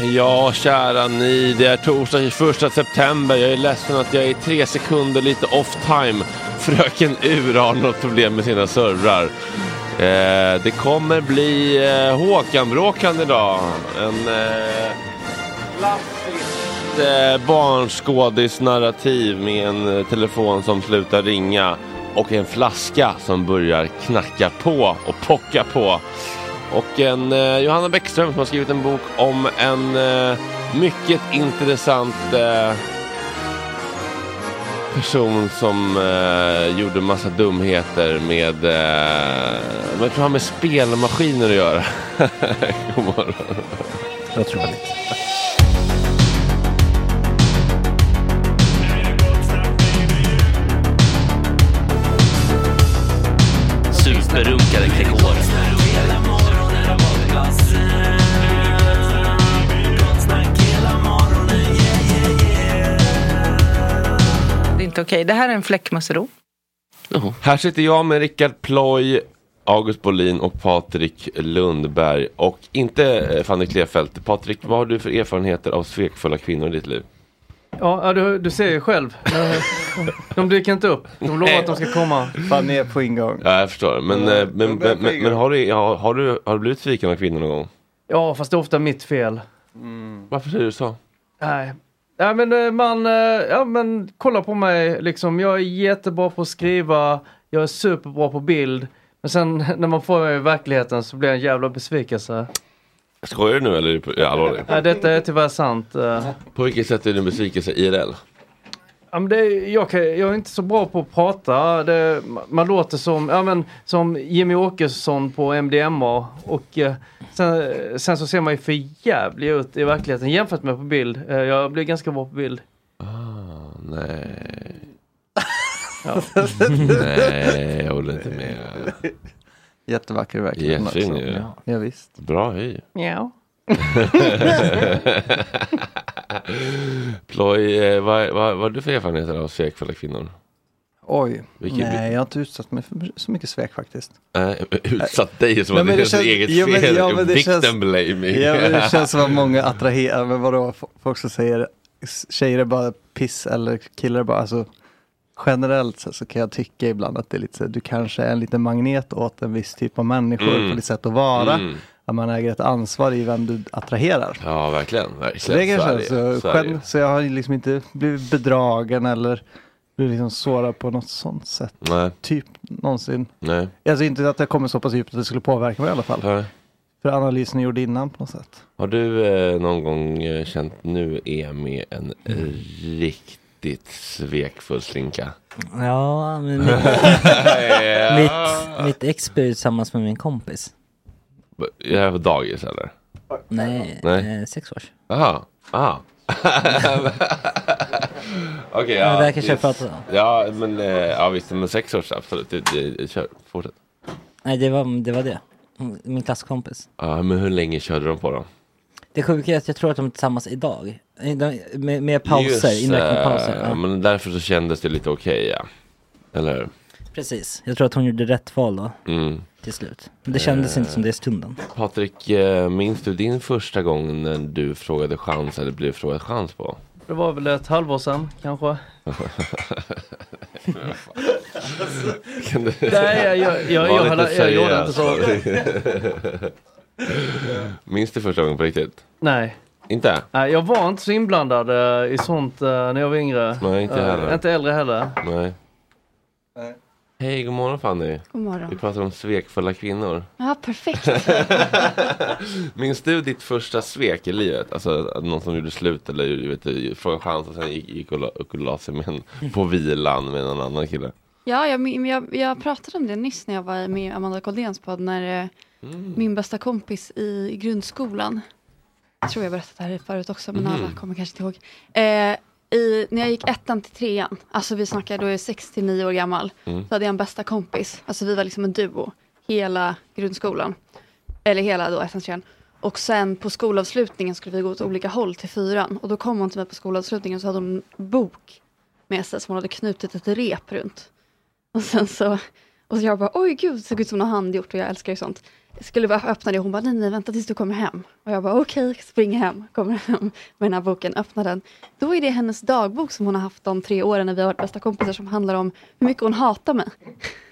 Ja, kära ni. Det är torsdag 21 september. Jag är ledsen att jag är tre sekunder lite off time. Fröken Ur har något problem med sina servrar. Eh, det kommer bli eh, Håkan-bråkan idag. En eh, klassiskt eh, barnskådis-narrativ med en eh, telefon som slutar ringa och en flaska som börjar knacka på och pocka på. Och en eh, Johanna Bäckström som har skrivit en bok om en eh, mycket intressant eh, person som eh, gjorde massa dumheter med, eh, jag tror han med spelmaskiner att göra. God morgon. Jag tror det. Superrunkare Gregor. Det är inte okej. Det här är en fläckmussero. Här sitter jag med Rickard Ploy, August Bolin och Patrik Lundberg. Och inte eh, Fanny Klefelt. Patrik, vad har du för erfarenheter av svekfulla kvinnor i ditt liv? Ja, du, du ser ju själv. De dyker inte upp. De lovar att de ska komma. Fan är på ingång. Ja, jag förstår. Men, Ja, eh, men, men, men, men har, du, har, har, du, har du blivit sviken av kvinnor någon gång? Ja, fast det är ofta mitt fel. Varför säger du så? Nej. Ja men eh, man, eh, ja men kolla på mig liksom. Jag är jättebra på att skriva. Jag är superbra på bild. Men sen när man får mig i verkligheten så blir jag en jävla besvikelse. Skojar du nu eller är du allvarlig? Ja, detta är tyvärr sant. eh. På vilket sätt är du besvikelse IRL? Ja, men det, är- jag, kan, jag är inte så bra på att prata. Det, man låter som, ja, men, som Jimmy Åkesson på MDMA. Och eh, sen, sen så ser man ju för jävlig ut i verkligheten jämfört med på bild. Eh, jag blir ganska bra på bild. Ah, nej. Ja. nej, jag håller inte med. Jättevacker verkligen. Jättefin ju. Ja, ja, visst. Bra höj. Ja. Ploy, eh, vad, vad, vad du för erfarenheter av svekfulla kvinnor? Oj, Vilken- nej jag har inte utsatt mig för så mycket svek faktiskt. Äh, utsatt dig som Nej, att det är det känns- eget ja, men- fel. ja, men det Victim känns- blaming. Ja men det känns som att många attraherar, men vadå, folk som säger tjejer är bara piss eller killar är bara, alltså generellt så, så kan jag tycka ibland att det är lite så, du kanske är en liten magnet åt en viss typ av människor Mm. på ditt sätt att vara. Mm. Att man äger ett ansvar i vem du attraherar. Ja, verkligen. Så verkligen. det kanske är är det. så, Så är själv, så jag har liksom inte blivit bedragen eller blivit liksom sårad på något sånt sätt. Nej, Typ någonsin. nej. Alltså inte att det kommer så pass djupt att det skulle påverka mig i alla fall. nej. För analysen jag gjorde innan på något sätt. Har du eh, någon gång eh, känt nu är jag med en riktigt svekfull slinka? Ja, men mitt, mitt, mitt ex bor tillsammans med min kompis. Är det här på dagis eller? Nej, Nej. Eh, sex års. Aha, aha. Okej, Men ja. det här kanske jag det- pratar om. Ja, men eh, ja, visst, men sex års absolut. Det, det, kör, fortsätt. Nej, det var det. Var det. Min klasskompis. Ja, men hur länge körde de på då? Det sjuka är att jag tror att de är tillsammans idag. Eh, De, med, med pauser, Just, inräknade eh, pauser. Ja. Men därför så kändes det lite okej, ja. Eller hur? Precis, jag tror att hon gjorde rätt val då, Mm. till slut. Men det kändes Eh. inte som det i stunden. Patrik, eh, minns du din första gång när du frågade chans eller blev frågad chans på? Det var väl ett halvår sedan kanske. Kan du... Nej, jag, jag, jag, Var jag, lite hade- jag gjorde inte så. Minns du första gången på riktigt? Nej. Inte? Nej, jag var inte så inblandad eh, i sånt eh, när jag var yngre. Nej, inte Eh, heller. Inte äldre heller. Nej. Hej, god morgon Fanny. God Vi morgon. pratar om svekfulla kvinnor. Ja, perfekt. Minns du ditt första svek i livet? Alltså att någon som gjorde slut eller du vet, du, frågade chans och sen gick, gick och, la, och la sig med en, på vilan med någon annan kille? Ja, jag, men jag, jag pratade om det nyss när jag var med i Amanda Koldéns podd när eh, min bästa kompis i grundskolan, jag tror jag berättat det här förut också, men Mhm. alla kommer kanske inte ihåg. Eh, i, när jag gick ettan till trean, alltså vi snackar då är jag sex till nio år gammal, Mm. så hade jag en bästa kompis, alltså vi var liksom en duo hela grundskolan, eller hela då ettan till trean. Och sen på skolavslutningen skulle vi gå åt olika håll till fyran och då kom hon till mig på skolavslutningen och så hade hon en bok med sig som hon hade knutit ett rep runt. Och sen så, och så jag bara, oj gud, det såg ut som något handgjort och jag älskar ju sånt. Skulle bara öppna det och hon bara, nej nej vänta tills du kommer hem. Och jag bara, okej, springer hem, kommer hem med den här boken, öppnar den. Då är det hennes dagbok som hon har haft de tre åren när vi har varit bästa kompisar som handlar om hur mycket hon hatar mig.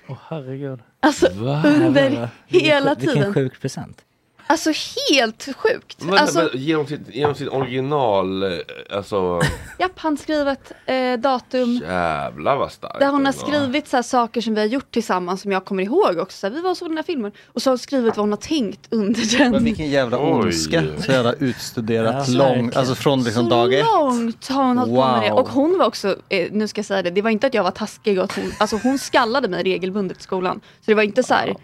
Åh herregud. Alltså Va? under. Vilken hela sjuk- Vilken tiden. sjuk present. Alltså helt sjukt. Men, Alltså, men, genom, sitt, genom sitt original, eh, alltså japp, handskrivet eh, datum. jävlar vad starkt. Där hon har skrivit så här saker som vi har gjort tillsammans som jag kommer ihåg också. Så här, vi var och såg den här filmen. Och så har hon skrivit vad hon har tänkt under den. Men vilken jävla ondska. Så jävla utstuderat Ja, lång, alltså från liksom så dag ett. långt har hon hållit på med det. Wow. Och hon var också, eh, nu ska jag säga det, det var inte att jag var taskig. Och att hon, alltså hon skallade mig regelbundet i skolan. Så det var inte så här,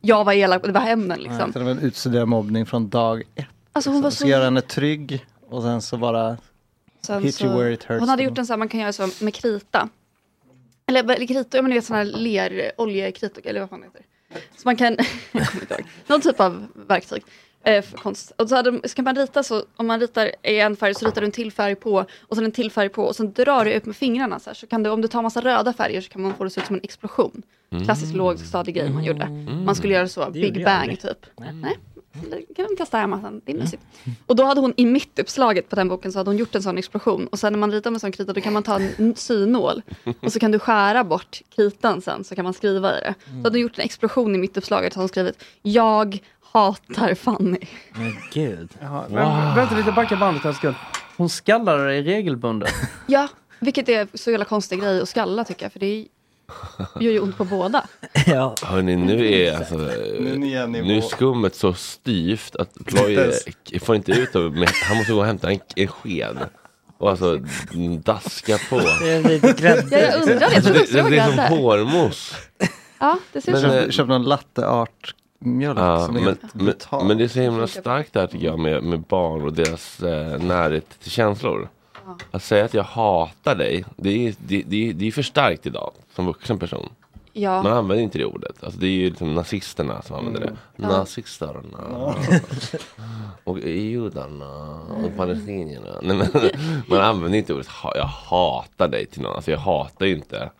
jag var elak, det var hämnden liksom. Så det var en utstuderad mobbning från dag ett. Alltså hon var Så göra så... henne trygg och sen så bara Sen hit you where it hurts. hon hade gjort en sån här, man kan göra så med krita. Eller, krita, ja men du vet sån här ler, oljekrita, eller vad fan heter. Så man kan, jag kommer inte ihåg, någon typ av verktyg. Eh, för konst. Och så, hade, de- så kan man rita så, om man ritar i en färg så ritar du en till färg på och sen en till färg på och sen drar du ut med fingrarna så här. Så kan du, om du tar massa röda färger så kan man få det se ut som en explosion. Klassisk lågstadig grej man gjorde. Man skulle göra så, Big Bang aldrig. typ. Nej, det kan vi testa hemma sen, det är mysigt. Och då hade hon i mittuppslaget på den boken så hade hon gjort en sån explosion och sen när man ritar med sån krita då kan man ta en synål och så kan du skära bort kritan sen så kan man skriva i det. Så hade hon gjort en explosion i mittuppslaget så hade hon skrivit Jag hatar Fanny. Men gud. Jaha, men, vänta lite, backa bandet här en sekund. Hon skallade dig regelbundet. Ja, vilket är så jävla konstig grej att skalla tycker jag för det gör ju ont på båda. Ja. Hörni, nu är alltså, Nu är skummet så styvt att Ploy får inte ut det. men Han måste gå och hämta en, en sked. Och alltså daska på. Det är lite grädde. Ja, jag undrar det, jag Alltså, det, det det, det är som hårmos. Ja, det ser ut eh, Köp, någon latte art mjölk Ja, som är men, helt men, brutal. men det är så himla starkt där tycker jag med, med barn och deras eh, närhet till känslor. Att säga att jag hatar dig, det är, det, det, det är för starkt idag som vuxen person. Man Ja, använder inte det ordet. Alltså, det är ju liksom nazisterna som använder det. Nazisterna. Och judarna. Och palestinierna. Nej, men, man använder inte ordet jag hatar dig till någon. Alltså jag hatar ju inte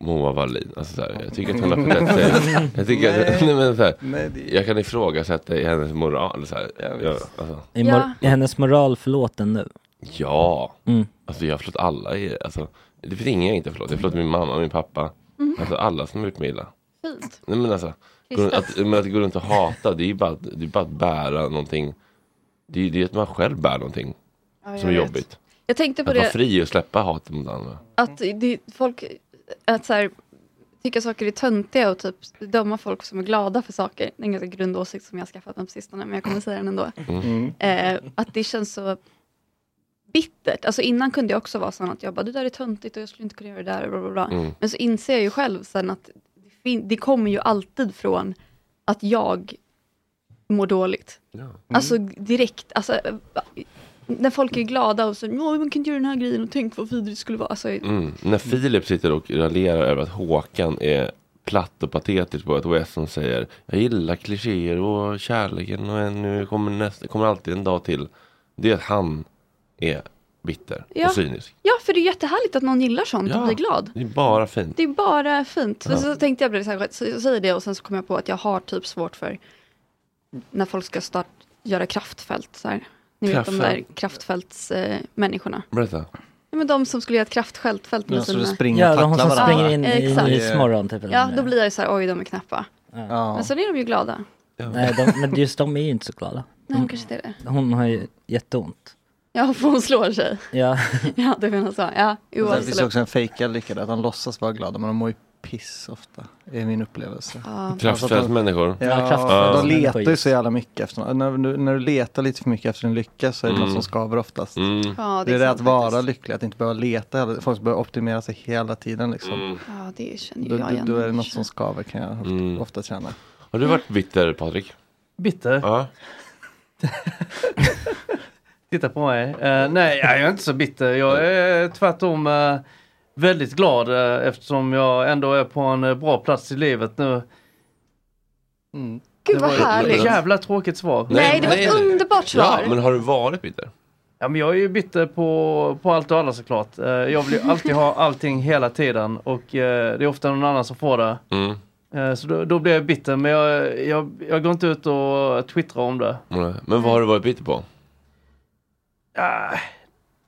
Moa Wallin. Alltså, så här, jag tycker att hon har fått rätt sig. Jag, tycker att, nej, men, så här, Nej, det- jag kan ifrågasätta i hennes moral. Så här. Ja, alltså, Är, mor- är hennes moral förlåten nu? ja, Mm. alltså jag har förlåtit alla. i- Alltså, det finns ingen jag inte har förlåtit. Jag har förlåtit min mamma, min pappa. Alltså alla som har gjort mig illa. fint. Nej men alltså, att, men att gå runt och hata, det är ju bara, att- det är bara att bära någonting. Det är är att man själv bär någonting Ja, som är vet. jobbigt. Jag tänkte på Att vara det, fri och släppa hatet mot andra. att det, folk, att så här, tycka saker är töntiga och typ döma folk som är glada för saker. Det är en ganska grund åsikt som jag har skaffat mig på sistone, men jag kommer säga den ändå. Mm. Eh, att det känns så bittert. Alltså innan kunde jag också vara sån att jag bara, det där är töntigt och jag skulle inte kunna göra det där. och Bla, bla, bla. Mm. Men så inser jag ju själv sen att det, det kommer ju alltid från att jag mår dåligt. Ja. Alltså direkt, alltså, när folk är glada och så, "Åh, man kan inte göra den här grejen och tänk vad vidrigt det skulle vara. Alltså, Mm. När Filip sitter och raljerar över att Håkan är platt och patetisk på ett OS som säger Jag gillar klichéer och kärleken och nu kommer, nästa, kommer alltid en dag till. Det är att han är bitter Ja. och cynisk. Ja, för det är jättehärligt att någon gillar sånt Ja. och blir glad. Det är bara fint. Det är bara fint. Ja. Så tänkte jag så här, så jag säger det och sen så kom jag på att jag har typ svårt för när folk ska start, göra kraftfält. Så här. Ni vet de där Kraftfält? kraftfältsmänniskorna. Eh. Berätta. ja, men de som skulle göra ett kraftfält med Ja, sina... springer Ja, de som varandra. springer in Ja, i exakt. Nyhetsmorgon typ. Ja, då blir jag så här, oj de är knäppa. Ja. Men sen är de ju glada. Nej, de, men just de är ju inte så glada. Nej, kanske inte är det. Hon har ju jätteont. Ja, för hon slår sig. Ja, Ja, det menar så. Ja, finns det absolut. också en fejkad lycka där, att de låtsas vara glada men de mår ju piss ofta. är min upplevelse. Ja. Kraftfältsmänniskor. Ja, Ja, kraftfältsmänniskor de letar ju så jävla mycket efter när, du- när du letar lite för mycket efter en lycka så är det Mm. något som skaver oftast. Mm. Ja, Det är det att vara faktiskt. lycklig, att inte behöva leta, folk behöver optimera sig hela tiden liksom. Mm. Ja, det känner jag då, igen. då är det något som skaver kan jag Mm. ofta känna. Har du varit bitter Patrik? Bitter. Ja. Titta på mig. Eh, nej, jag är inte så bitter. Jag är tvärtom eh, väldigt glad eh, eftersom jag ändå är på en eh, bra plats i livet nu. Mm. Gud Det vad var ett härligt. jävla tråkigt svar. Nej, det var ett underbart svar. Ja, men har du varit bitter? Ja, men jag är ju bitter på, på allt och alla såklart. Eh, Jag vill ju alltid ha allting hela tiden och eh, det är ofta någon annan som får det. Mm. Eh, Så då, då blir jag bitter men jag, jag, jag går inte ut och twittrar om det. Nej. Men vad har du varit bitter på? Ah,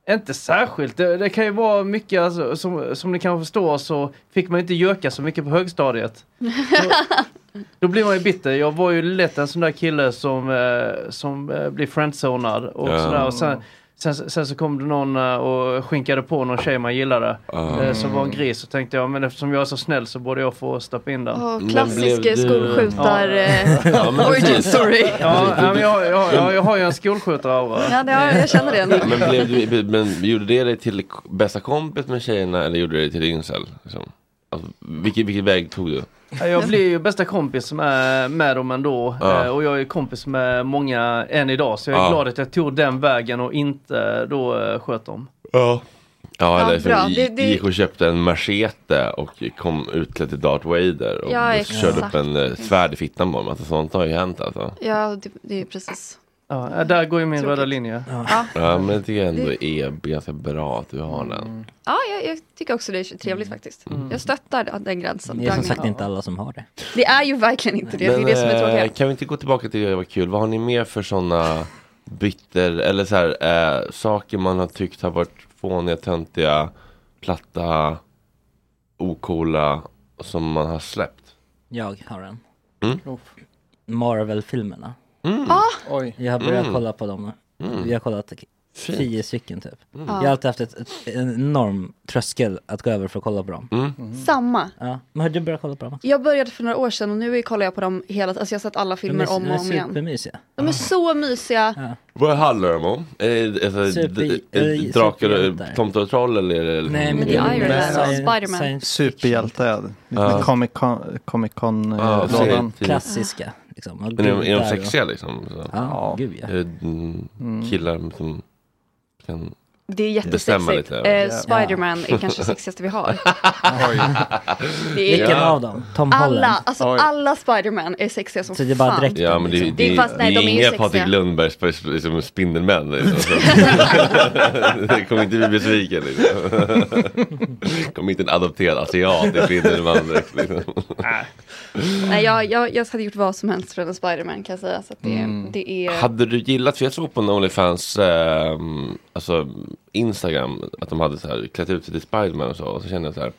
Inte särskilt. Det, det kan ju vara mycket, alltså, som, som ni kan förstå så fick man inte göka så mycket på högstadiet. Då blir man ju bitter. Jag var ju lätt en sån där kille som, eh, som eh, blir friendzonad och Ja. sådär. Och sen, sen, sen så kom det någon eh, och skinkade på någon tjej man gillade. Eh, som var en gris. Så tänkte jag, men eftersom jag är så snäll så borde jag få stoppa in den. Åh, klassisk eh, skolskjutar eh, Ja, men origin story. Ja, ja, men jag, jag, jag, jag har ju en skolskjutaraura. Ja, det, har- jag känner det. Men, blev du, men gjorde det dig till bästa kompis med tjejerna eller gjorde det dig till incel? Liksom? Alltså, vilken, vilken väg tog du? Ja, Jag blir ju bästa kompis med, med dem ändå. Ja. Eh, Och jag är kompis med många än idag. Så jag är Ja. glad att jag tog den vägen och inte då eh, sköt dem. Ja. Ja, Ja, eller som Det- det- gick och köpte en machete och kom utklädd till Darth Vader och Ja, körde upp en eh, svärd i fittan på honom. Alltså, sånt har ju hänt alltså. Ja, det, det är precis. Ja, där går ju min Tråkigt. röda linje. Ja, Ja, men jag tycker ändå Det- är ganska bra att du har den. ja jag, jag tycker också det är trevligt faktiskt. Jag stöttar den gränsen. Det är som sagt inte alla som har det. Det är ju verkligen inte det. Det är Men, det som är eh, tråkigt. kan vi inte gå tillbaka till det var kul? Vad har ni mer för sådana bitter eller så här, eh, saker man har tyckt har varit fåniga, töntiga, platta, ocoola som man har släppt? Jag har en. Mm. Marvel-filmerna. Mm. Ah, Oj. Jag har börjat Mm. kolla på dem. Mm. Vi har kollat Fint. tio stycken typ. Ja. Jag har alltid haft ett, ett, en enorm tröskel att gå över för att kolla på dem. Mm. samma. Ja. Men har du börjat kolla på dem? Jag började för några år sedan och nu kollar jag på dem hela Alltså jag har sett alla filmer de är, om de och är om igen. supermysiga. De är så mysiga. Ja. Vad handlar de om? Är det alltså, Super- d- eller d- drakar, superhjältar. tomtar och troll eller? är Nej men det är Iron Man och Spider-Man. Superhjältar ja. Comic Con, Comic Con Ja, eh, Klassiska. Liksom. Och Men är de, är de sexiga liksom? Så. Ja, Ja. gud ja. Mm, killar som kan... Det är jättesexigt. Eh, ja. Spiderman är kanske sexigaste vi har. Det är, Vilken Ja. av dem? Tom Holland? alla, alltså Oj. alla Spiderman är sexiga som Så det är bara fan. direkt Ja men det, det, liksom. Det fast- nej, det är de är ju inga. Patrik Lundbergs liksom, Spindelmän. Liksom. Det kommer inte bli besviken. Liksom. kommer inte en adopterad asiat i Spindelman direkt. Liksom. Nej, jag, jag, jag hade gjort vad som helst för en Spiderman kan jag säga. Så att det, Mm. det är... Hade du gillat, för jag såg på en Onlyfans eh, alltså, Instagram att de hade så här, klätt ut sig till Spiderman och så. Och så kände jag så här.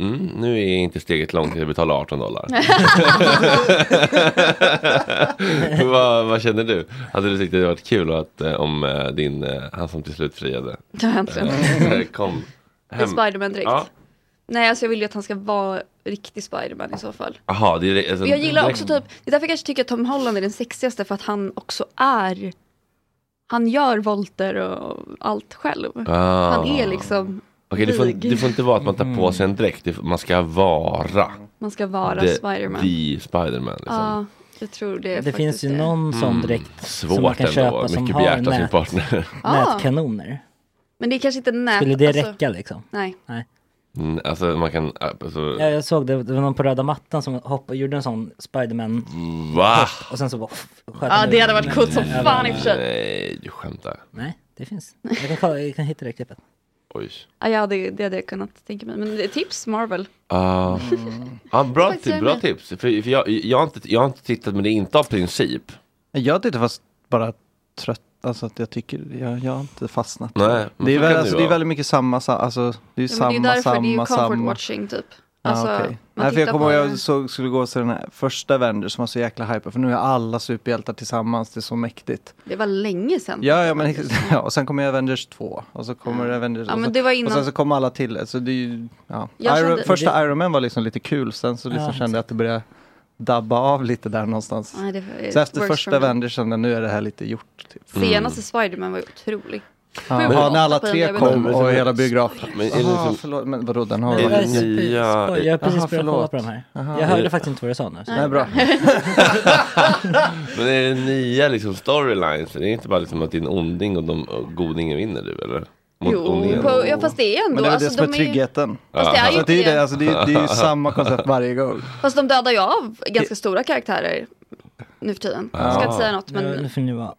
Mm, nu är inte steget långt till att betala 18 dollar. vad, vad känner du? Hade du tyckt det varit kul att, eh, om eh, din, eh, han som till slut friade, kom hem? Spiderman direkt. Ja. Nej, alltså jag vill ju att han ska vara riktig Spiderman i så fall. Jaha, det är alltså, jag gillar också typ, det är därför jag kanske tycker att Tom Holland är den sexigaste för att han också är han gör volter och allt själv. Ah. Han är liksom Okej, det, får, vig. det får inte vara att man tar på sig en dräkt, det, man ska vara Man ska vara Spiderman. the Spiderman. Liksom. Ja, jag tror det. är Det finns ju det. någon sån Mm, dräkt svårt som man kan ändå, köpa som mycket har begärt av sin nät. Ah. nätkanoner. Men det är kanske inte nät. Skulle det alltså, räcka liksom? Nej. Nej. Mm, alltså man kan, alltså, Ja, jag såg det, det var någon på röda mattan som hoppade, gjorde en sån Spiderman va? och sen så bara sköt Ja, han det hade varit coolt som fan i och för sig. Nej, du skämtar. Nej, det finns. Jag kan, kolla, jag kan hitta det klippet. Oj. Ja, ja det, det hade jag kunnat tänka mig. Men tips Marvel. Ah. Ja, bra, tips, jag bra tips. För, för jag, jag, har inte, jag har inte tittat, men det är inte av princip. Jag tittar fast bara trött, alltså att jag tycker, jag, jag har inte fastnat. Nej, det, är väl, alltså, det det är väldigt mycket samma, sa- alltså det är Ja, samma, men det är därför samma, det är comfort samma. watching typ. Alltså, okej. man Nej, för jag kommer ihåg jag såg, skulle gå till den här första Avengers som var så jäkla hype för nu är alla superhjältar tillsammans, det är så mäktigt. Det var länge sedan. Ja, ja, men, ja och sen kommer Avengers 2 och så kommer Avengers Ja, och, men så, det var och innan- sen så kommer alla till. Så det är ju, ja. Iron, kände- första det- Iron Man var liksom lite kul, sen så liksom Ja, kände jag att det började dabba av lite där någonstans. Nej, det, Så efter första. Avengers kände jag, nu är det här lite gjort. Typ. Senaste Spiderman var ju otrolig. Ja, Sju, ja, när alla tre kom Men- och hela biografen. Men är det förlåt, men vadå den har Är Men det det är super- nya- Jag har precis börjat kolla på de här. Jaha. Jag hörde faktiskt inte vad du sa nu. så- Nej, bra. Men är det nya liksom storylines? Det är inte bara liksom att en onding och, de, och godingen vinner du eller? Mot Jo, på, ja, fast det är ändå. Men det är alltså, det som de är tryggheten. Fast det är ju Alltså, det, är det, alltså, det, är, det är ju samma koncept varje gång. Fast de dödar ju av ganska stora karaktärer nu för tiden. Jag ska inte säga något men. Nu får ni vara.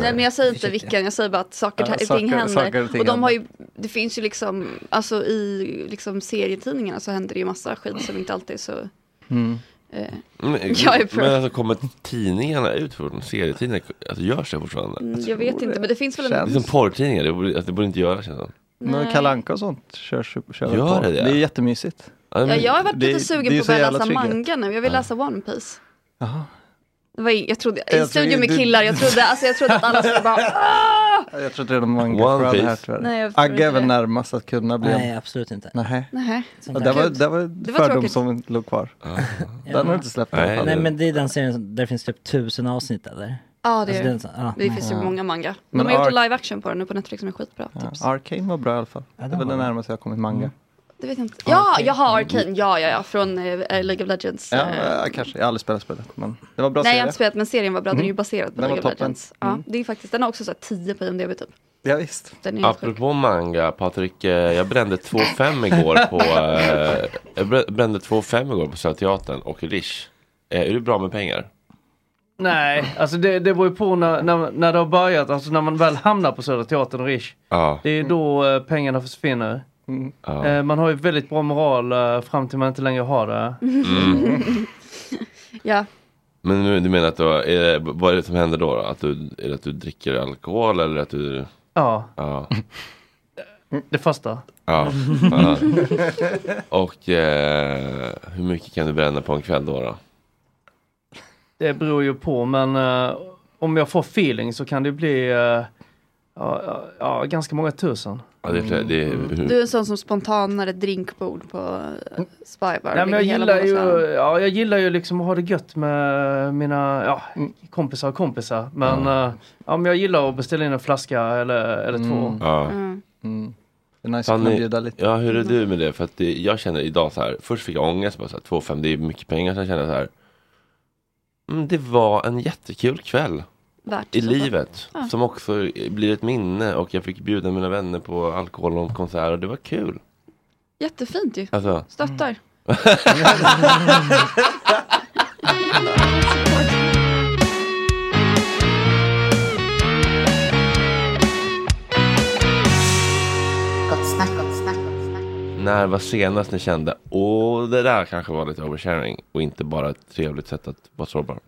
Nej men jag säger inte vilka, jag säger bara att saker Ja, och ting händer. saker och ting och de har ju, det finns ju liksom, alltså i liksom serietidningarna så händer det ju massa skit som inte alltid är så Mm. Eh, Men, jag är pro. men alltså kommer tidningarna ut från serietidningar? Alltså görs det fortfarande? Mm, jag vet inte, men det finns väl Det är en... som porrtidningar, det borde, alltså, det borde inte göra känns det. Men Nej. Kalle Anka och sånt körs, kör Gör det det? Det är jättemysigt. Ja, Ja, jag har varit Det- lite det sugen på att börja läsa trygghet. manga nu. Jag vill läsa One Piece. Jaha. Det var, jag trodde, Jag i tror studion med killar, jag trodde, alltså, jag trodde att alla skulle bara "Ah!" Jag tror inte redan manga One det här Piece. tyvärr. Nej, Agge är väl det. närmast att kunna bli Nej, en... absolut inte. Nej. Nej. Och det var, det var Det var fördom tråkigt. som låg kvar. Ja. Den har du inte släppt i alla Nej, fall. Nej men det är den serien som- där det finns typ tusen avsnitt eller? Ja, det Alltså, är det. den som- ja. Det finns ju Ja. många manga. De Men har gjort en Ark- live action på den nu på Netflix som är skitbra. Tips. Ja, Arcane var bra i alla fall. Ja, det den var det var bra. närmaste jag kommit manga. Det vet jag inte. Ja, Arcane. jag har Arcane. Ja, ja, ja. Från eh, League of Legends. Ja, Eh, kanske. Jag har aldrig spelat spelet. Men det var bra Nej, jag har serie. inte spelat, men serien var bra. Den är ju Mm. baserad på Den League of toppen. Legends. Ja, Mm. det är faktiskt, den har också så här 10 på IMDB typ. Ja, visst. Den är helt sjuk. Apropå manga, Patrik, eh, jag brände 2,5 igår på eh, Jag brä- brände 2,5 igår på Södra Teatern och Rish. Eh, är du bra med pengar? Nej, alltså det, det beror ju på när, när, när det har börjat, alltså när man väl hamnar på Södra Teatern och Rish. Ja. Det är då eh, pengarna försvinner. Ja. Eh, man har ju väldigt bra moral eh, fram till man inte längre har det. Mm. Ja, Men nu, du menar att då, är det, vad är det som händer då? då? Att du, är det att du dricker alkohol eller att du... Ja, Ja. det första. ja. ja. Och eh, hur mycket kan du bränna på en kväll då? då? Det beror ju på, men eh, om jag får feeling så kan det bli eh, ja, ganska många tusen. Ja, det är, flera- det är, du är en sån som spontanare drinkbord på uh, Spybar. Nej, men jag, ligger hela gillar ju, ja, jag gillar ju liksom att ha det gött med mina ja, kompisar och kompisar. Men, eh, ja, men jag gillar att beställa in en flaska eller, eller två. Mm. ja. Mm. Mm. Det är nice att Fan, kunna ni- bjuda lite. Ja, hur är du med det? För att det, jag känner idag så här, först fick jag ångest, bara så här, 2,5 det är mycket pengar, sen kände jag så här, mm, det var en jättekul kväll Värt i livet, Ja. som också blir ett minne och jag fick bjuda mina vänner på alkohol och konsert och det var kul. Jättefint ju. Alltså, Stöttar. Snack. när var senast ni kände, åh det där kanske var lite oversharing och inte bara ett trevligt sätt att vara sårbar?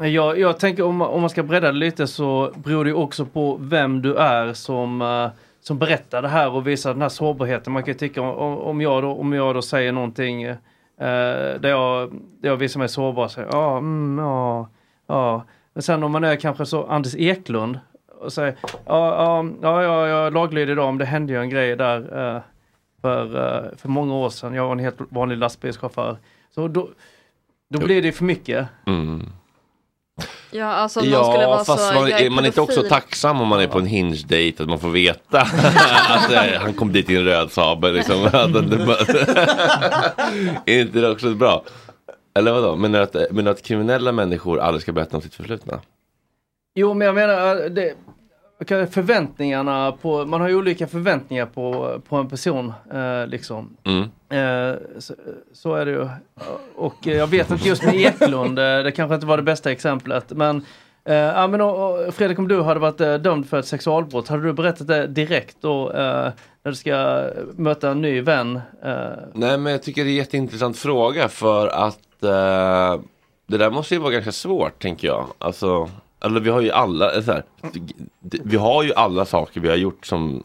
Jag, jag tänker om, man- om man ska bredda det lite så beror det också på vem du är som, eh, som berättar det här och visar den här sårbarheten. Man kan ju tycka om, om, jag, då, om jag då säger någonting eh, där, jag, där jag visar mig sårbar. Så, ja, mm, ja, ja. Men sen om man är kanske så Anders Eklund och säger ja, ja, ja, ja jag är laglydig idag men det hände ju en grej där eh, för, eh, för många år sedan. Jag var en helt vanlig lastbilschaufför. Så då, då blir det för mycket. Mm. Ja, alltså om någon skulle vara fast så, man, är är man inte också tacksam om man är på en hinge-date att man får veta att eh, han kom dit i en röd Saab liksom. Är inte det också bra? Eller vadå, menar du att, menar att kriminella människor aldrig ska berätta om sitt förflutna? Jo, men jag menar, eh, det, förväntningarna på, man har ju olika förväntningar på, på en person eh, liksom. Mm. Eh, så, så är det ju. Och eh, jag vet inte just med Eklund, eh, det kanske inte var det bästa exemplet, men eh, men och, Fredrik, om du hade varit eh, dömd för ett sexualbrott, hade du berättat det direkt då eh, när du ska möta en ny vän? Nej men jag tycker det är en jätteintressant fråga för att det där måste ju vara ganska svårt tänker jag. Alltså, eller vi har ju alla, eller så här, vi har ju alla saker vi har gjort som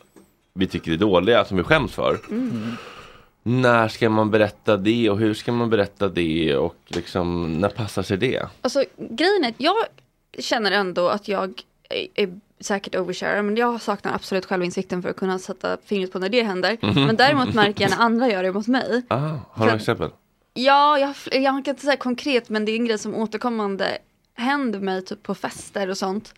vi tycker är dåliga, som vi skäms för. Mm. När ska man berätta det och hur ska man berätta det och liksom när passar sig det? Alltså grejen är att jag känner ändå att jag är, är säkert overshare, men jag saknar absolut självinsikten för att kunna sätta fingret på när det händer. Mhm. Men däremot märker jag när andra gör det mot mig. Ah, har du För- några exempel? Ja, jag, jag kan inte säga konkret, men det är en grej som återkommande händer mig typ på fester och sånt.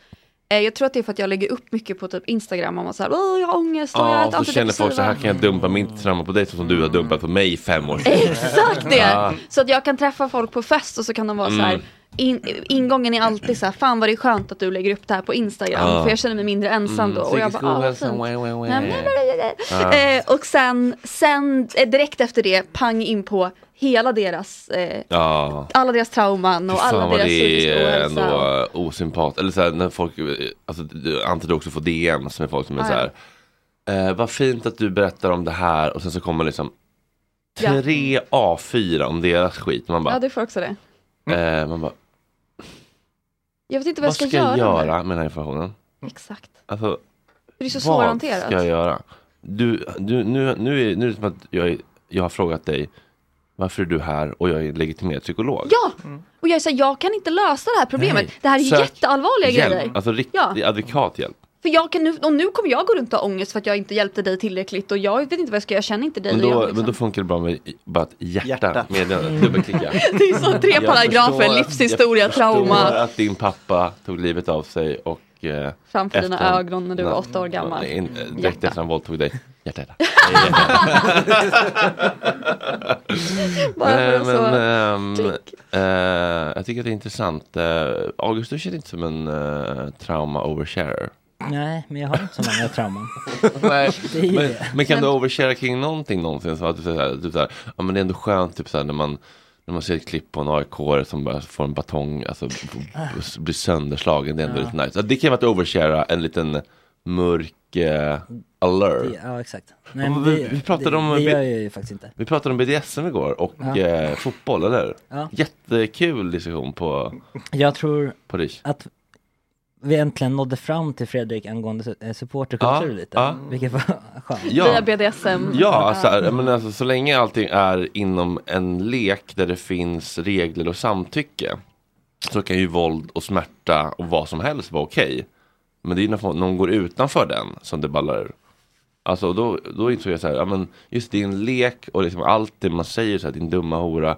Eh, Jag tror att det är för att jag lägger upp mycket på typ Instagram och man säger åh jag har ångest och jag Ja, äter och så känner folk så här antidepressiva." kan jag dumpa min trauma på dig så som du har dumpat på mig i fem år Exakt det! Ja. Så att jag kan träffa folk på fest och så kan de vara så här. Mm. In, ingången är alltid så här, fan vad det är skönt att du lägger upp det här på Instagram. Ja. För jag känner mig mindre ensam Mm, då. Och jag psykisk bara, ah, vad ohälsa, fint. wah, wah, wah. Nej, men- Ja. Eh, och sen, sen eh, direkt efter det, pang in på hela deras, eh, Ja. alla deras trauman och alla fan vad deras det psykiska är ohälsa. ändå osympatiskt. Eller så här, när folk, alltså, du- antar du också får DMs med folk som är Ja, så här. Eh, vad fint att du berättar om det här och sen så kommer liksom Ja. tre A4 om deras skit. Man bara, Ja, du får också det. eh, man bara Jag vet inte vad jag vad ska, ska jag göra. göra med den här informationen? Exakt. Alltså, Det är så vad svårhanterat. ska jag göra? Du, du, nu, nu, är, nu är det som att jag, jag har frågat dig varför är du här och jag är legitimerad psykolog. Ja! Och jag såhär, jag kan inte lösa det här problemet. Nej. Det här är Sök jätteallvarliga Hjälp, grejer. alltså riktig Ja. advokathjälp. För jag kan nu, och nu kommer jag gå runt och ha ångest för att jag inte hjälpte dig tillräckligt och jag vet inte vad jag ska göra, jag känner inte dig. Men då, jag, liksom. men då funkar det bra med bara ett hjärta, Hjärta. meddelande, dubbelklicka. Det är så tre Jag paragrafer, livshistoria, Jag trauma. förstår att din pappa tog livet av sig och eh, Framför dina ögon när du var åtta år gammal. nej, Direkt efter han våldtog dig. Hjärta, hjärta. Bara för Eh, att men, så- ehm, klick. eh, jag tycker att det är intressant. Eh, August, du känner inte som en uh, trauma oversharer. Nej, men jag har inte så många trauman. Nej, Det är ju men, det. men kan du overshara kring någonting någonsin? Så att du säger så här, typ så här, ja men det är ändå skönt typ så här, när man när man ser ett klipp på en aik som bara får en batong, alltså b- b- blir sönderslagen, det är ändå Ja. lite nice. Det kan vara att overshara en liten mörk eh, alert. Det- Ja, exakt. Nej, men vi, det- vi pratade det- om det gör jag ju faktiskt inte. Vi pratade om BDSM igår och Ja. eh, fotboll, eller? Ja. Jättekul diskussion på, Jag tror på Rish. att vi äntligen nådde fram till Fredrik angående eh, supporterkultur Ja, lite. ja. Vilket var skönt. Ja. Via BDSM. Ja, alltså, här, men alltså, så länge allting är inom en lek där det finns regler och samtycke så kan ju våld och smärta och vad som helst vara okej. Men det är när någon går utanför den som det ballar ur. Alltså då, då insåg jag så här, ja men just det är en lek och liksom allt det man säger så här, din dumma hora,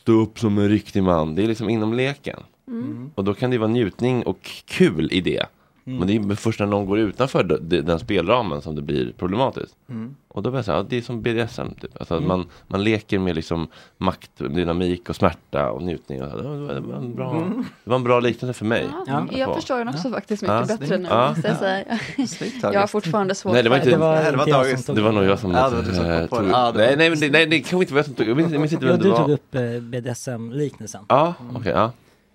stå upp som en riktig man, det är liksom inom leken. Mm. Och då kan det vara njutning och kul i det. Men det är först när någon går utanför de- de- den spelramen som det blir problematiskt. Mm. Och då blir jag så här, ja, det är som BDSM. Typ. Alltså att Mm. man, man leker med liksom makt, dynamik och smärta och njutning. Och så. Det, var, en bra, Mm. det var en bra liknelse för mig. Ja, jag förstår den också faktiskt Ja. mycket bättre nu. Ja. jag säga. Jag har fortfarande svårt Nej det var för inte, Det var Nej, det var Dagens. tog det var nog jag som Ja, det var du som eh, tog. Ja, var- Nej, nej, men det, nej, det kanske inte var jag som tog Jag minns, jag minns inte vem det du var. tog upp eh, BDSM-liknelsen. Ja, okej, ja.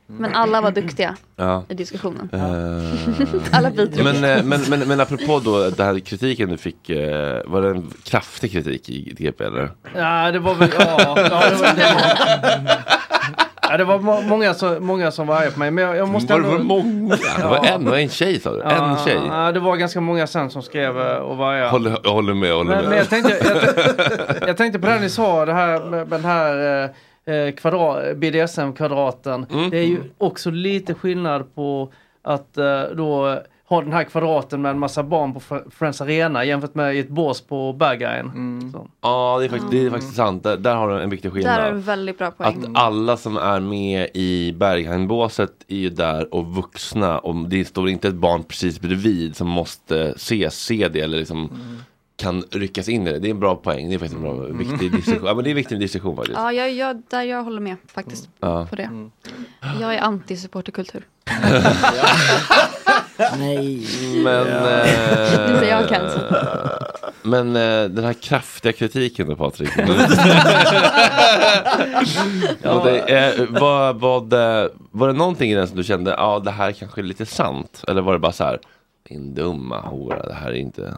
Men alla var duktiga ja. i diskussionen. Eh, Alla bidrog. men, eh, men, men, men apropå då den här kritiken du fick, eh, var det en kraftig kritik i GP eller? Ja, det var väl, ja. ja det, var, det, var, ja, det var må, många, som, många som var arga på mig. Men jag, jag måste Var det ändå... var många? Det var en en tjej sa du? En Ja, tjej? Ja, det var ganska många sen som skrev och var arga. Håller, jag håller med, håller Men, med. men jag, tänkte, jag, jag tänkte på det ni sa, det här den här eh, kvadrat, BDSM-kvadraten. Mm. Det är ju också lite skillnad på att eh, då ha den här kvadraten med en massa barn på Fr- Friends Arena jämfört med i ett bås på Bad Guyen. Mm. Så. Ja, det är faktiskt, det är faktiskt sant. Där, där har du en viktig Där har du skillnad. väldigt bra Att poäng. alla som är med i Berghainbåset är ju där och vuxna och det står inte ett barn precis bredvid som måste se, se det eller liksom kan ryckas in i det. Det är en bra poäng. Det är faktiskt en bra, viktig diskussion. Ja, men det är en viktig diskussion faktiskt. Ja, jag, jag, där jag håller med faktiskt Ja. på det. Jag är anti-supporterkultur. Nej. Men, Nu blir jag eh, men eh, den här kraftiga kritiken då Patrik. ja. det, eh, vad, vad, eh, var det någonting i den som du kände, ja det här kanske är lite sant? Eller var det bara så här, din dumma hora, det här är inte...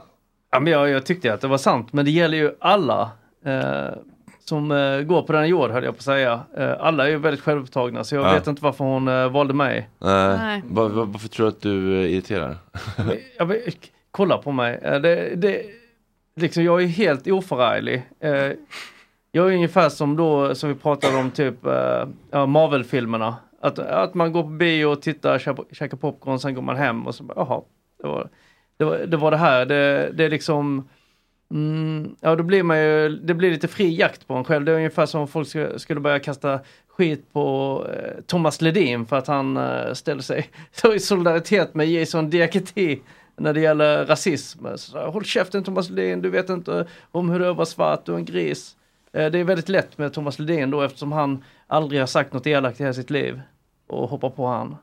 Ja, men jag, jag tyckte att det var sant, men det gäller ju alla eh, som eh, går på den jord höll jag på att säga. Eh, alla är ju väldigt självupptagna så jag Ja. vet inte varför hon eh, valde mig. Nej. Nej. Var, var, varför tror du att du eh, irriterar? Jag vet, kolla på mig. Eh, det, det, liksom, jag är helt oförarglig. Eh, jag är ungefär som då, som vi pratade om, typ eh, ja, Marvel-filmerna. Att, att man går på bio och tittar, käkar, käkar popcorn, sen går man hem och så bara, jaha, det var det, var, det, var det här. Det, det är liksom, mm, ja då blir man ju, det blir lite fri jakt på en själv. Det är ungefär som om folk skulle, skulle börja kasta skit på eh, Thomas Ledin för att han eh, ställer sig så i solidaritet med Jason Diakité när det gäller rasism. Så, Håll käften Thomas Ledin, du vet inte om hur det är att vara svart, du är en gris. Eh, Det är väldigt lätt med Thomas Ledin då eftersom han aldrig har sagt något elakt i hela sitt liv och hoppar på han.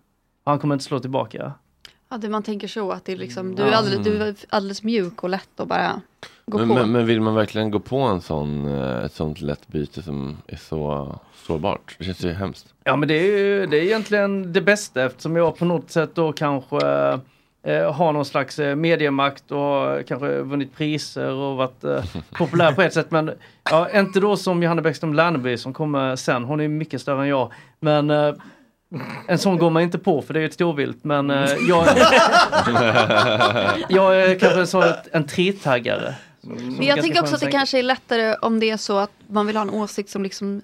Han kommer inte slå tillbaka. Ja, det man tänker så att det är liksom, du är alldeles, du är alldeles mjuk och lätt och bara gå Men, på. men, men vill man verkligen gå på en sån, eh, ett sånt lätt byte som är så sårbart? Det känns ju hemskt. Ja men det är ju det är egentligen det bästa eftersom jag på något sätt då kanske eh, har någon slags eh, mediemakt och har kanske vunnit priser och varit eh, populär på ett sätt. Men ja, inte då som Johanna Bäckström Lerneby som kommer sen. Hon är mycket större än jag. Men eh, en sån går man inte på för det är ett storvilt. Men eh, jag, jag är kanske så ett, en tretaggare. Men jag tänker också att det kanske är lättare om det är så att man vill ha en åsikt som liksom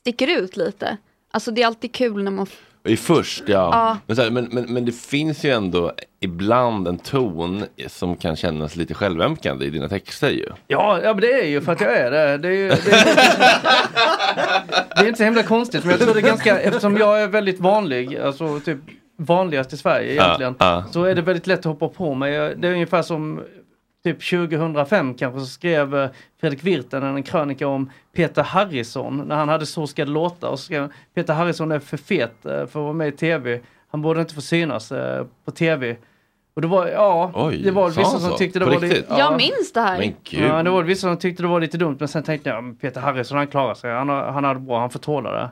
sticker ut lite. Alltså det är alltid kul när man I först, ja. Ja. Men, så här, men, men, men det finns ju ändå ibland en ton som kan kännas lite självömkande i dina texter ju. Ja, ja men det är ju för att jag är det. Det är, ju, det är, det är inte så himla konstigt men jag tror det är ganska, eftersom jag är väldigt vanlig, alltså typ vanligast i Sverige Ja, egentligen, ja. så är det väldigt lätt att hoppa på mig. Det är ungefär som typ 2005 kanske så skrev eh, Fredrik Virtanen en krönika om Peter Harrison när han hade Så ska det låta och så skrev Peter Harrison är för fet eh, för att vara med i tv. Han borde inte få synas eh, på tv. Och det var, ja, Oj, det var sa vissa som tyckte det var lite... Ja. Jag minns det här. Ja, det var vissa som tyckte det var lite dumt men sen tänkte jag "Men Peter Harrison han klarar sig, han han har det bra, han får tåla det.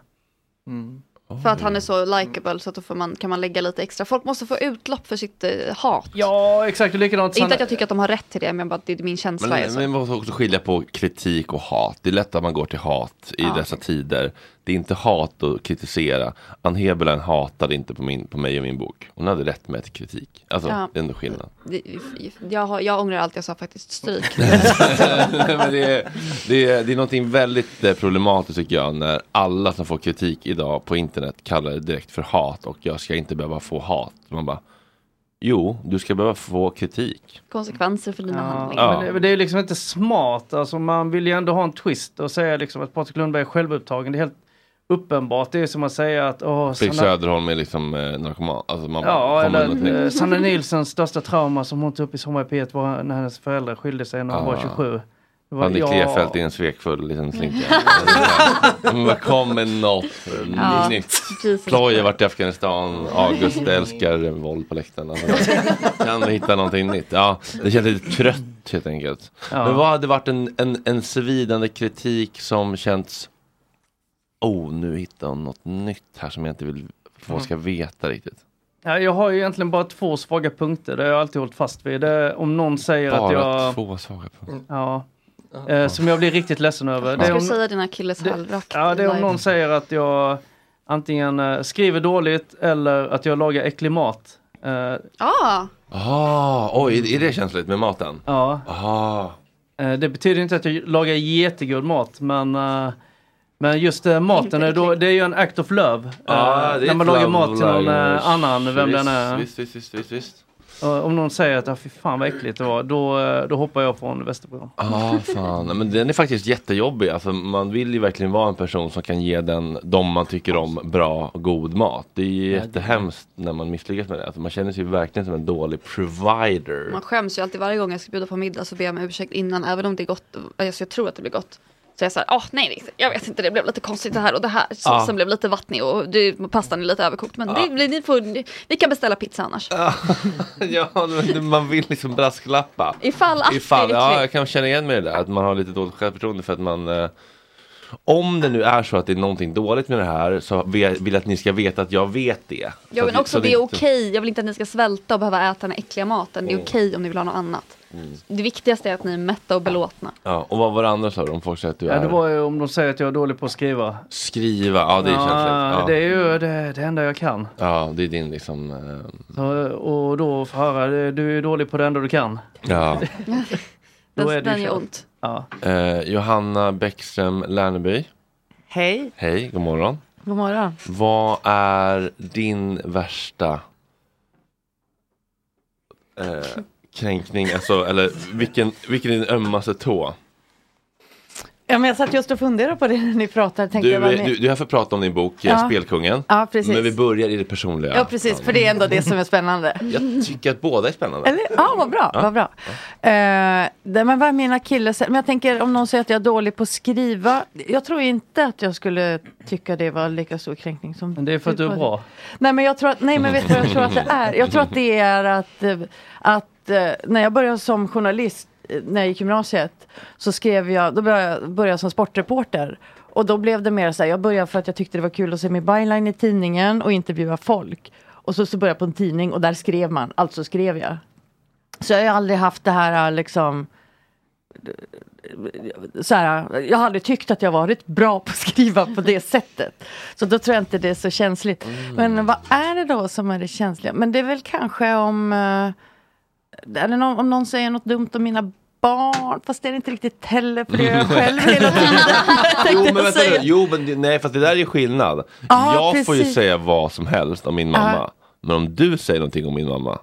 För att han är så likable så att då får man, kan man lägga lite extra. Folk måste få utlopp för sitt eh, hat. Ja, exakt. Och likadant. Inte att jag tycker att de har rätt till det, men bara det är min känsla. är Men, så. men man måste också skilja på kritik och hat. Det är lätt att man går till hat i Ja. dessa tider. Det är inte hat att kritisera. Ann Heberlein hatade inte på, min, på mig och min bok. Hon hade rätt med kritik. Alltså, Ja. det är ändå skillnad. Det- Jag, har, jag ångrar allt jag sa faktiskt. Stryk. Men det, är, det, är, det är någonting väldigt eh, problematiskt tycker jag när alla som får kritik idag på internet kallar det direkt för hat och jag ska inte behöva få hat. Man bara, jo, du ska behöva få kritik. Konsekvenser för dina Ja, handlingar. men det, det är liksom inte smart. Alltså man vill ju ändå ha en twist och säga liksom att Patrik Lundberg är självupptagen. Det är helt uppenbart. Det är som att säga att åh, Fredrik Sanna, Söderholm är liksom eh, narkoman. Alltså man Ja, kommer eller eh. Sanna Nilssons största trauma som hon tog upp i Sommar i P1 var när hennes föräldrar skilde sig när hon var Ah. 27. Det var- ja. Klefelt är en svekfull liten slinka. Men vad kom med något Ja, nytt. Chloe har varit i Afghanistan. August älskar våld på läktaren. Alltså, kan vi hitta någonting nytt? Ja, det känns lite trött helt enkelt. Ja. Men vad hade varit en, en, en svidande kritik som känts Oh, nu hittar hon något nytt här som jag inte vill folk ska veta riktigt. Ja, jag har ju egentligen bara två svaga punkter. Det har jag alltid hållit fast vid. Det är om någon säger att Bara jag... två svaga punkter. Ja. Eh, som jag blir riktigt ledsen över. Jag ska om, säga dina killes halvrakt. ja, det är om någon säger att jag antingen eh, skriver dåligt eller att jag lagar äcklig mat. Eh, Ah, Ah, oj, är det känsligt med maten? ja. Ah. Eh, det betyder inte att jag lagar jättegod mat men eh, men just eh, maten, är då, det är ju en act of love. Ah, det är när man lagar mat till någon language. eh, annan, vem visst, den är. Visst, visst, visst, visst, visst. Och om någon säger att ah, fy fan vad äckligt det var, då, då hoppar jag från Västerbron. Ah, fan. Men den är faktiskt jättejobbig. Alltså, man vill ju verkligen vara en person som kan ge den, de man tycker om, bra och god mat. Det är ju jättehemskt när man misslyckas med det. Alltså, man känner sig verkligen som en dålig provider. man skäms ju alltid varje gång jag ska bjuda på middag så ber jag om ursäkt innan, även om det är gott. Alltså jag tror att det blir gott. Så jag säger, åh nej, det- jag vet inte, det blev lite konstigt det här och det här. Såsen Ja. blev lite vattnig och det, pastan är lite överkokt. Men det, blir- ni får, vi kan beställa pizza annars. ja, man vill liksom brasklappa. Ifall att Ifall, det ja, jag kan känna igen mig i det där, att man har lite dåligt självförtroende för att man eh, om det nu är så att det är någonting dåligt med det här så vill vill jag att ni ska veta att jag vet det. Ja Så men att- också så det är okej, jag vill inte att ni ska svälta och behöva äta den äckliga maten. Det är Mm. okej om ni vill ha något annat. Det viktigaste är att ni är mätta och belåtna. Ja, och vad var det andra sa du? Om folk säger att du Ja, är det var ju om de säger att jag är dålig på att skriva. skriva, ja det är känsligt. Ja. Det är ju det, det enda jag kan. ja, det är din liksom, eh, Så, och då få höra, du är dålig på det enda du kan. ja. Då är Den, det den ju gör ont. Ja. Eh, Johanna Bäckström Lerneby, Hej, hej, god morgon. god morgon. Vad är din värsta eh, kränkning, alltså, eller vilken, vilken är din ömmaste tå? Ja, men jag satt just och funderade på det när ni pratade. Tänkte Du, jag, du, du är här för att prata om din bok Ja. Spelkungen. Ja, precis. Men vi börjar i det personliga. Ja, precis, för det är ändå det som är spännande. Jag tycker att båda är spännande. Eller, ja, vad bra. Ja. Vad bra. Eh, det, men vad är mina killes... Men jag tänker om någon säger att jag är dålig på att skriva. Jag tror inte att jag skulle tycka det var lika stor kränkning som... Men det är för att du är bra. Nej men jag tror att, nej men vet du vad jag tror att det är? Jag tror att det är att, eh, att när jag började som journalist eh, när jag gick gymnasiet så skrev jag, då började jag, började som sportreporter. Och då blev det mer så här, jag började för att jag tyckte det var kul att se min byline i tidningen och intervjua folk. Och så, så började jag på en tidning och där skrev man, alltså skrev jag. Så jag har aldrig haft det här liksom så här, jag har aldrig tyckt att jag varit bra på att skriva på det sättet. Så då tror jag inte det är så känsligt. Men vad är det då som är det känsliga? Men det är väl kanske om, eh, eller någon, om någon säger något dumt om mina barn. Fast det är inte riktigt heller, för det gör jag själv hela tiden. Jo men, vänta, nu. jo men nej fast det där är skillnad. Ja, jag får ju precis. säga vad som helst om min mamma. Ja. Men om du säger någonting om min mamma,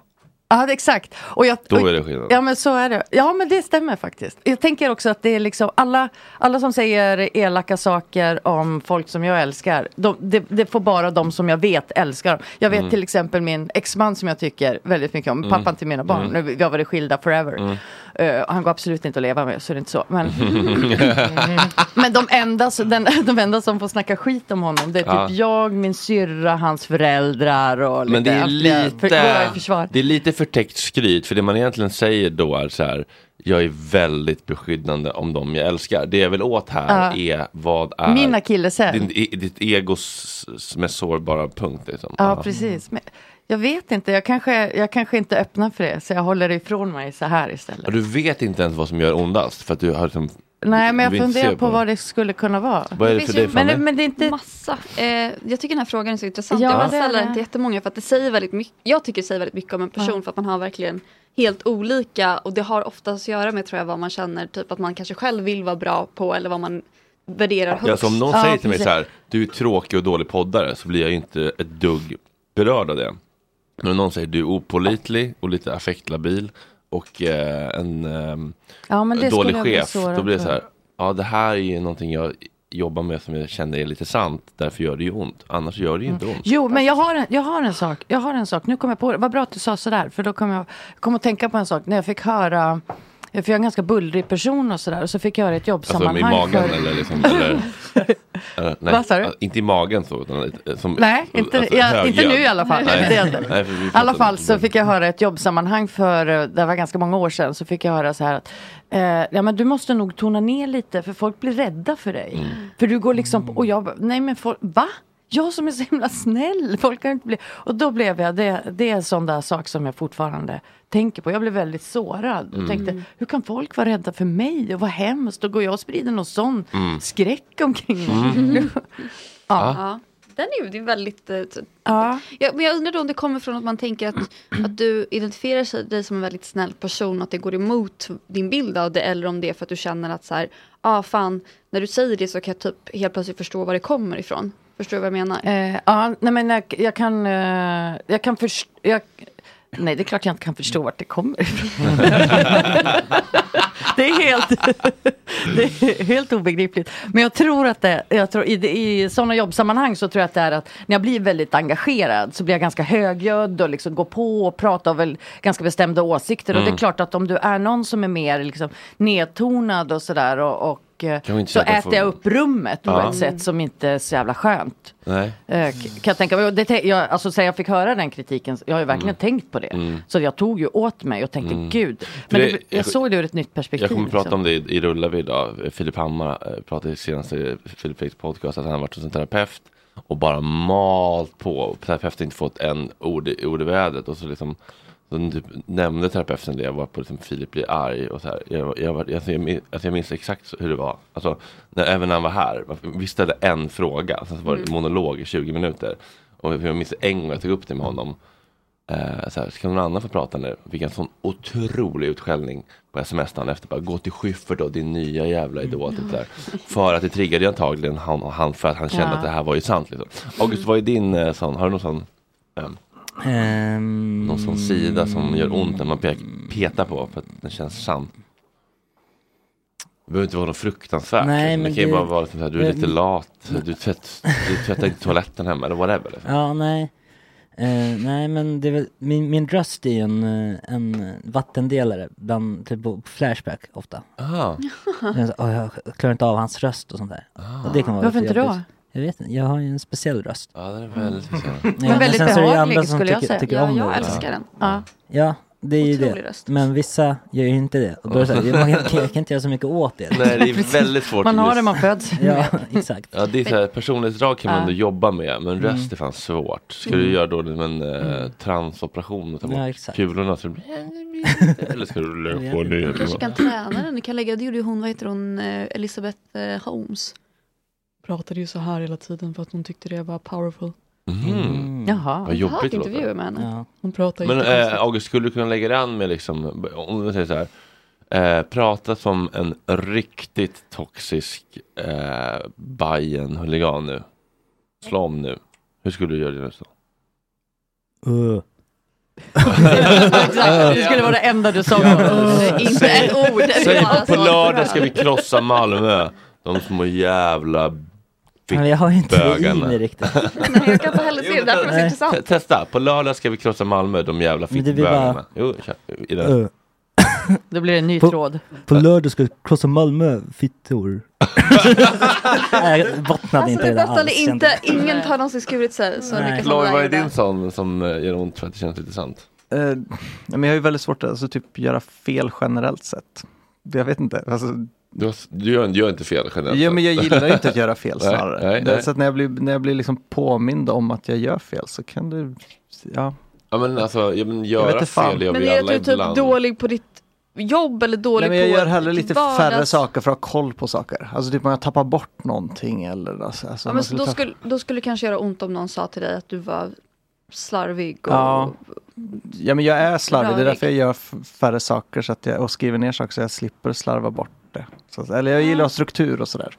Ja, exakt. Och jag, då är det skillnad. Ja men så är det. Ja men det stämmer faktiskt. Jag tänker också att det är liksom alla, alla som säger elaka saker om folk som jag älskar. De, det, det får bara de som jag vet älskar dem. Jag vet Mm. till exempel min exman som jag tycker väldigt mycket om. Mm. Pappan till mina barn. Mm. Nu, Vi har varit skilda forever. Mm. Eh, han går absolut inte att leva med så det är inte så. Men, men de, enda, den, de enda som får snacka skit om honom det är typ Ja. jag, min syrra, hans föräldrar och Men det är allt För, lite, försvar. det är lite förtäckt skryt för det man egentligen säger då är så här jag är väldigt beskyddande om dem jag älskar. Det jag vill åt här Ja. är vad är Min akilleshäl. din, i- ditt egos mest sårbara punkt. Liksom. Ja, precis. Men jag vet inte, jag kanske, jag kanske inte öppnar för det. Så jag håller det ifrån mig så här istället. Och du vet inte ens vad som gör ondast för att du har liksom, Nej, men jag funderar på vad det skulle kunna vara. Vad är det för dig, Fanny? Men, men det är inte... Massa. Eh, jag tycker den här frågan är så intressant. Ja, jag det. den till jättemånga för att det säger väldigt mycket. Jag tycker det säger väldigt mycket om en person Ja. för att man har verkligen helt olika och det har oftast att göra med tror jag vad man känner typ att man kanske själv vill vara bra på eller vad man värderar högst. Ja, så om någon säger till mig så här, du är tråkig och dålig poddare så blir jag ju inte ett dugg berörd av det. Men om någon säger du är opålitlig och lite affektlabil och eh, en ehm, Ja, dålig chef, då blir det så här, ja det här är ju någonting jag jobbar med som jag känner är lite sant, därför gör det ju ont, annars gör det ju inte ont. Jo, men jag har, en, jag har en sak. Jag har en sak. Nu kommer jag på det. Vad bra att du sa sådär. För då kom jag, jag kom att tänka på en sak. När jag fick höra. För jag är en ganska bullrig person och sådär. Och så fick jag höra ett Alltså jobbsammanhang. i magen för... eller liksom, eller, eller, nej, Vad sa du? Inte i magen så, utan lite, som, Nej, inte, alltså, ja, inte nu i alla fall. Nej. Nej, I alla fall så fick jag höra ett jobbsammanhang för, eh, det var ganska många år sedan, så fick jag höra så här att eh, ja, men du måste nog tona ner lite för folk blir rädda för dig. Mm. För du går liksom, och jag nej men folk, va? Jag som är så himla snäll, folk kan inte bli... Och då blev jag, det, det är en sån där sak som jag fortfarande tänker på. Jag blev väldigt sårad och Mm. tänkte, hur kan folk vara rädda för mig och vad hemskt? Då går jag och sprider någon sån Mm. skräck omkring mig. Mm. ja. Ja. Den är ju väldigt... eh, Ja. Ja, men jag undrar då om det kommer från att man tänker att, att du identifierar sig, dig som en väldigt snäll person och att det går emot din bild av det eller om det är för att du känner att så här, ah fan, när du säger det så kan jag typ helt plötsligt förstå var det kommer ifrån. Förstår du vad jag menar? Eh, ja, nej men jag, jag kan, eh, jag kan förstå, nej det är klart jag inte kan förstå vart det kommer ifrån. det är helt, det är helt obegripligt. Men jag tror att det, jag tror, i, i sådana jobbsammanhang så tror jag att det är att när jag blir väldigt engagerad så blir jag ganska högljudd och liksom går på och pratar väl ganska bestämda åsikter. Och det är Mm. klart att om du är någon som är mer liksom nedtonad och sådär och, och eh, vi inte så äter jag upp rummet på Ja. ett sätt som inte är så jävla skönt. Nej. Eh, Kan jag tänka mig. Och Det, jag, alltså sen jag fick höra den kritiken, jag har ju verkligen tänkt på det. Mm. Så jag tog ju åt mig och tänkte Mm. gud. Men det- det, jag jag- såg det ur ett nytt perspektiv. Jag kommer prata liksom. om det i, i Rullar vi idag. Filip Hammar eh, pratade i senaste Filip Fredriks podcast att han har varit hos en terapeut och bara malt på. Och Terapeuten inte fått en ord, ord i vädret och så liksom så typ nämnde terapeuten det, jag var på liksom Filip blir arg och så här. Jag, jag, alltså jag, min- alltså jag minns exakt hur det var. Alltså, när, även när han var här, vi ställde en fråga, sen så var det Mm. monolog i 20 minuter. Och jag minns en gång jag tog upp det med honom. Eh, så här, ska någon annan få prata nu? Fick en sån otrolig utskällning på sms dagen efter. Bara, gå till Schyffert då, din nya jävla idiot. Typ där. För att det triggade antagligen han, han för att han kände Ja. att det här var ju sant. Liksom. August, vad är din eh, sån, har du någon sån, ehm, Ehm, någon sån sida som gör ont när man pek, petar på för att den känns sann? Det behöver inte vara något fruktansvärt. Nej, liksom. men det kan ju bara vara liksom, så här, du är lite lat, du, tvätt, du tvättar inte toaletten hemma eller whatever. Liksom. Ja, nej. Eh, nej, men det är väl, min, min röst är ju en, eh, en vattendelare bland, typ på Flashback ofta. Ah. Jag, är så, "Åh, jag klarar inte av hans röst och sånt där. Och det kan vara Varför inte då? Jag vet inte, jag har ju en speciell röst. Ja, den är väldigt speciell. Ja, Men väldigt ju behaglig, andra som skulle jag säga. tycker Ja, om jag det. älskar den. Ja. Ja, det är ju otrolig det. röst. Men vissa gör ju inte det. Och då är det så här, man, kan, jag kan inte göra så mycket åt det. Nej, det är väldigt svårt. Man har det man föds Ja, exakt. Ja, det är så här, personlighetsdrag kan man ändå jobba med, men Mm. röst är fan svårt. Ska du Mm. göra då liksom en eh, transoperation och ta bort Ja, exakt. kulorna så. Eller ska du lägga på Du kanske ner? kan träna den. Du kan lägga, det gjorde ju hon, vad heter hon, eh, Elizabeth eh, Holmes. Pratade ju så här hela tiden för att hon tyckte det var powerful. Mhm. Jaha. Vad jobbigt det intervjuer låter. med henne. Ja. Hon pratar Men jättekonstigt. eh, August, skulle du kunna lägga dig an med liksom, om du säger så här, eh, prata som en riktigt toxisk eh, Bajen huligan nu. Slå om nu. Hur skulle du göra det nu så? Uh. Exakt, det skulle vara det enda du sa. Inte ett ord. det Säg på lördag ska vi krossa Malmö. De små jävla Men jag har inte det i mig riktigt. Nej, jag kan inte heller se det, därför är det så Nej. intressant. Te- Testa, på lördag ska vi krossa Malmö, de jävla Men det blir fittbögarna. bara- Jo, kör, i den. Uh. Då blir det en ny På- tråd. På lördag ska jag krossa Malmö, fittor. jag bottnade Alltså inte det i det alls. är inte, ingen har någonsin skurit sig så Nej. mycket som vad är din sån som eh, gör ont för att det känns lite sant? Ja, men jag har ju väldigt svårt att alltså, typ, göra fel generellt sett. Jag vet inte. Alltså, Du, du, gör, du gör inte fel generellt ja, men jag gillar inte att göra fel Nej, snarare. nej, Det- nej. Så att när jag blir, när jag blir liksom påmind om att jag gör fel så kan det, ja. Ja men alltså, ja, men vet göra inte fan. fel gör Men vi är det alla att du är ibland. typ dålig på ditt jobb eller dålig Nej, men jag på gör hellre lite vardags- färre saker för att ha koll på saker. Alltså typ om jag tappar bort någonting eller alltså, alltså, Ja, men jag så då, ta- skulle, då skulle det kanske göra ont om någon sa till dig att du var slarvig och Ja. Ja men jag är slarvig, det är Rörig. därför jag gör färre saker så att jag, och skriver ner saker så jag slipper slarva bort. Så, eller jag gillar struktur och sådär.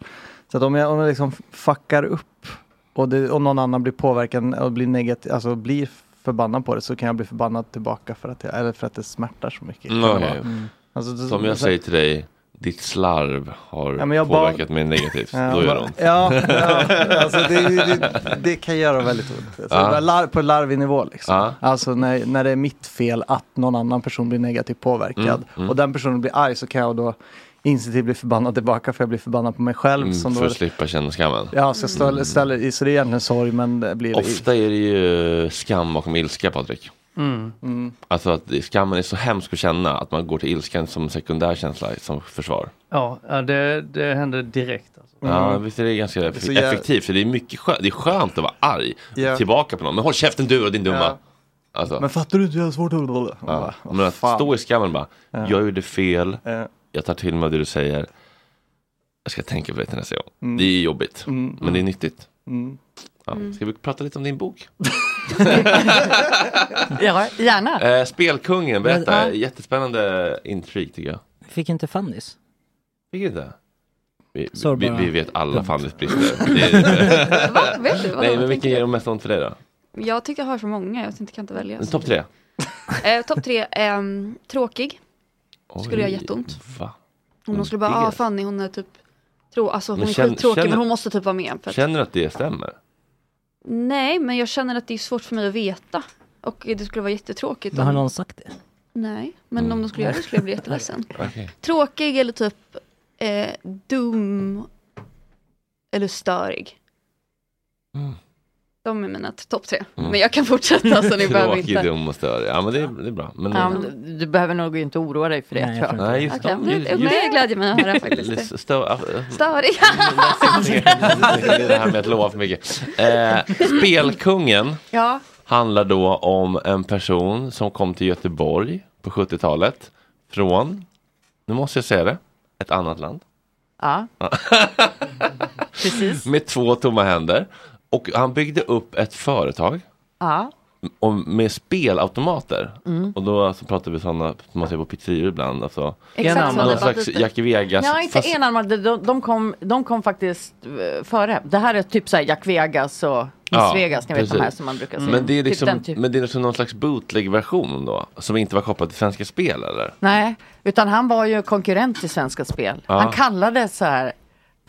Så att om jag, om jag liksom fuckar upp och, det, och någon annan blir påverkad och blir negativ, alltså blir förbannad på det så kan jag bli förbannad tillbaka för att, jag, eller för att det smärtar så mycket. Mm, okej. vara. Alltså, det- Som jag så- säger till dig, ditt slarv har Ja, jag bara- påverkat mig negativt. Ja, Då gör det ont. Ja, ja alltså det, det, det kan göra väldigt ont. Så Ja. bara lar, på larvig nivå liksom. Ja. Alltså när, när det är mitt fel att någon annan person blir negativt påverkad Mm, mm. och den personen blir arg så kan jag då instinktivt bli förbannad tillbaka för jag blir förbannad på mig själv. Mm, som för då, att slippa känna skammen. ja, så, jag ställer, ställer, så det är egentligen sorg men det blir Ofta är det ju skam bakom ilska Patrik. Mm. Mm. Alltså att det- skammen är så hemsk att känna att man går till ilskan som sekundär känsla som försvar. Ja, det, det händer direkt. Alltså. Ja, visst är det ganska Mm. Så jag- effektivt. För det är mycket skönt, det är skönt att vara arg Ja. tillbaka på någon. Men håll käften du och din dumma. Ja. Alltså. Men fattar du inte hur svårt det är? Ja. Men att stå i skammen bara, Ja. jag gjorde fel. Jag tar till mig det du säger. Jag ska tänka på det till nästa gång. Mm. Det är jobbigt, Mm. men det är nyttigt. Mm. Ja. Ska vi prata lite om din bok? Ja, gärna. Eh, Spelkungen, berätta. Ja. Jättespännande intrig tycker jag. Fick inte Fannys? Fick inte? Vi, Så vi, vi vet alla Fannys brister. Är- Va? Vet du? Vad Nej, men vilken ger de mest ont för dig då? Jag tycker jag har för många, jag tänkte kan inte välja. Topp tre? Eh, Topp tre, ehm, tråkig. Skulle Oj, jag jätteont. Va? Om de skulle bara, Det- ah Fanny hon är typ, trå alltså hon Men är känn- skittråkig känner- men hon måste typ vara med. För att, Känner du att det stämmer? nej, men jag känner att det är svårt för mig att veta. Och det skulle vara jättetråkigt. Men har om- någon sagt det? Nej, men om de skulle göra det skulle jag bli jätteledsen. Okej. Tråkig eller typ eh, dum eller störig. Mm. De är mina topp tre. Mm. Men jag kan fortsätta så ni behöver Tråkig, inte. dum och störig. Ja men det är, det är bra. Men, Ja, men du, du behöver nog inte oroa dig för det. Nej, tror jag jag. Nej, just Okej, det. men Just, det- glädjer mig att höra faktiskt. Störig. det är det här med att lova för mycket. Eh, Spelkungen ja. handlar då om en person som kom till Göteborg på 70-talet från, nu måste jag säga det, ett annat land. Ja. Precis. Med två tomma händer. Och han byggde upp ett företag Ja. och med spelautomater. Mm. Och då alltså, pratar vi sådana som man ser på pizzerior ibland. Alltså, Exakt någon slags Jackie Vegas. Ja, inte fast- enarmade. De, de, kom, de kom faktiskt eh, före. Det här är typ så här Jack Vegas och Miss Vegas, ni vet de här som man brukar se. Men det är Typ liksom, den typ. men det är liksom någon slags bootleg-version då? Som inte var kopplad till Svenska Spel eller? Nej, utan han var ju konkurrent till Svenska Spel. Ja. Han kallades så här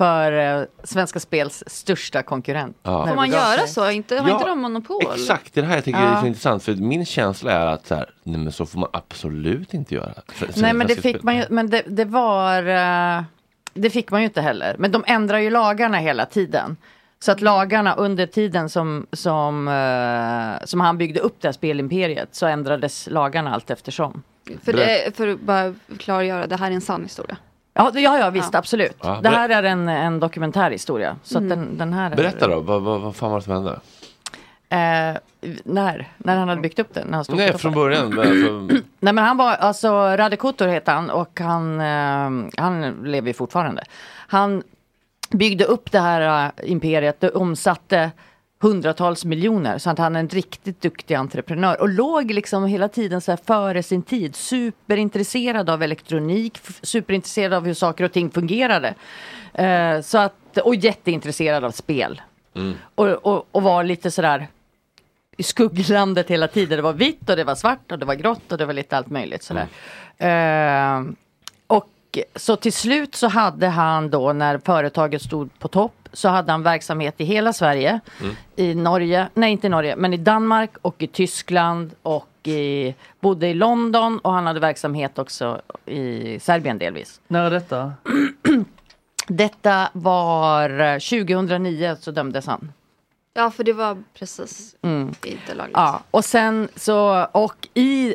för eh, Svenska Spels största konkurrent. Ja. Får man göra sig. så? Inte, har Ja, inte de monopol? Exakt, det är här jag tycker är Ja. så intressant. För min känsla är att så här, nej men så får man absolut inte göra. För- Nej, men det fick Spel. man ju, men det, det var, eh, det fick man ju inte heller. Men de ändrar ju lagarna hela tiden. Så att lagarna under tiden som, som, eh, som han byggde upp det här spelimperiet så ändrades lagarna allt eftersom. För, det, för att bara klargöra, det här är en sann historia. Ja, ja, ja visst, absolut. Ja, det här är en, en dokumentär historia. Så att Mm. den, den här är- Berätta då, vad, vad, vad fan var det som hände? Eh, när? När han hade byggt upp den? När han stod Nej, från början. men Alltså, Nej men han var, alltså Rade Kotor heter han och han, eh, han lever ju fortfarande. Han byggde upp det här eh, imperiet, det omsatte hundratals miljoner. Så att han är en riktigt duktig entreprenör och låg liksom hela tiden så här före sin tid. Superintresserad av elektronik, superintresserad av hur saker och ting fungerade. Eh, så att, och jätteintresserad av spel. mm. Och, och, och var lite sådär i skugglandet hela tiden. Det var vitt och det var svart och det var grått och det var lite allt möjligt sådär. Eh, och så till slut så hade han då när företaget stod på topp så hade han verksamhet i hela Sverige. Mm. I Norge, nej inte i Norge, men i Danmark och i Tyskland och i, bodde i London och han hade verksamhet också i Serbien delvis. När är detta? Detta var eh, 2009 så dömdes han. Ja, för det var precis Mm. inte lagligt. Ja, och sen så, och i,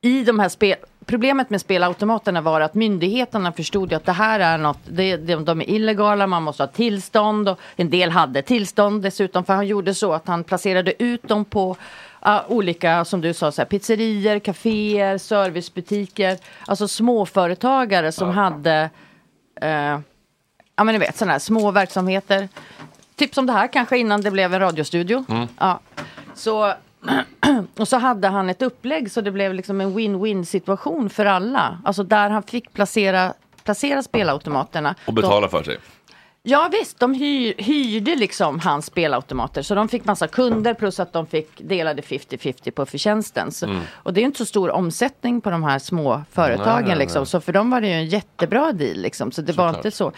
i de här spel... Problemet med spelautomaterna var att myndigheterna förstod ju att det här är något, det, de, de är illegala, man måste ha tillstånd och en del hade tillstånd dessutom för han gjorde så att han placerade ut dem på ah, olika, som du sa, så här, pizzerier, kaféer, servicebutiker, alltså småföretagare som hade eh, ja men ni vet sådana här små verksamheter. Typ som det här kanske innan det blev en radiostudio. Mm. Ja. Så, och så hade han ett upplägg så det blev liksom en win-win situation för alla. Alltså där han fick placera, placera spelautomaterna. och betala för sig. Ja visst, de hyr, hyrde liksom hans spelautomater. Så de fick massa kunder plus att de fick delade 50-50 på förtjänsten. Så, Mm. Och det är inte så stor omsättning på de här små företagen. Nej, nej, liksom. nej. Så för dem var det ju en jättebra deal. Liksom. Så det var Såklart. inte så.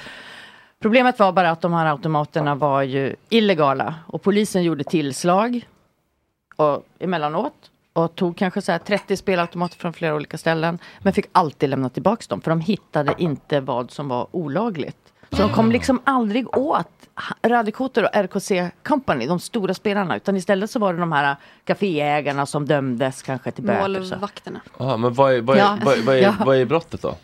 Problemet var bara att de här automaterna var ju illegala. Och polisen gjorde tillslag och, emellanåt. Och tog kanske så här 30 spelautomater från flera olika ställen. Men fick alltid lämna tillbaka dem. För de hittade inte vad som var olagligt. Så de kom liksom aldrig åt Radikotor och RKC Company, de stora spelarna. Utan istället så var det de här kaféägarna som dömdes kanske till böter. så. Målvakterna. Aha, men vad är, vad, är, Ja. vad, är, vad, är, Ja. vad är brottet då?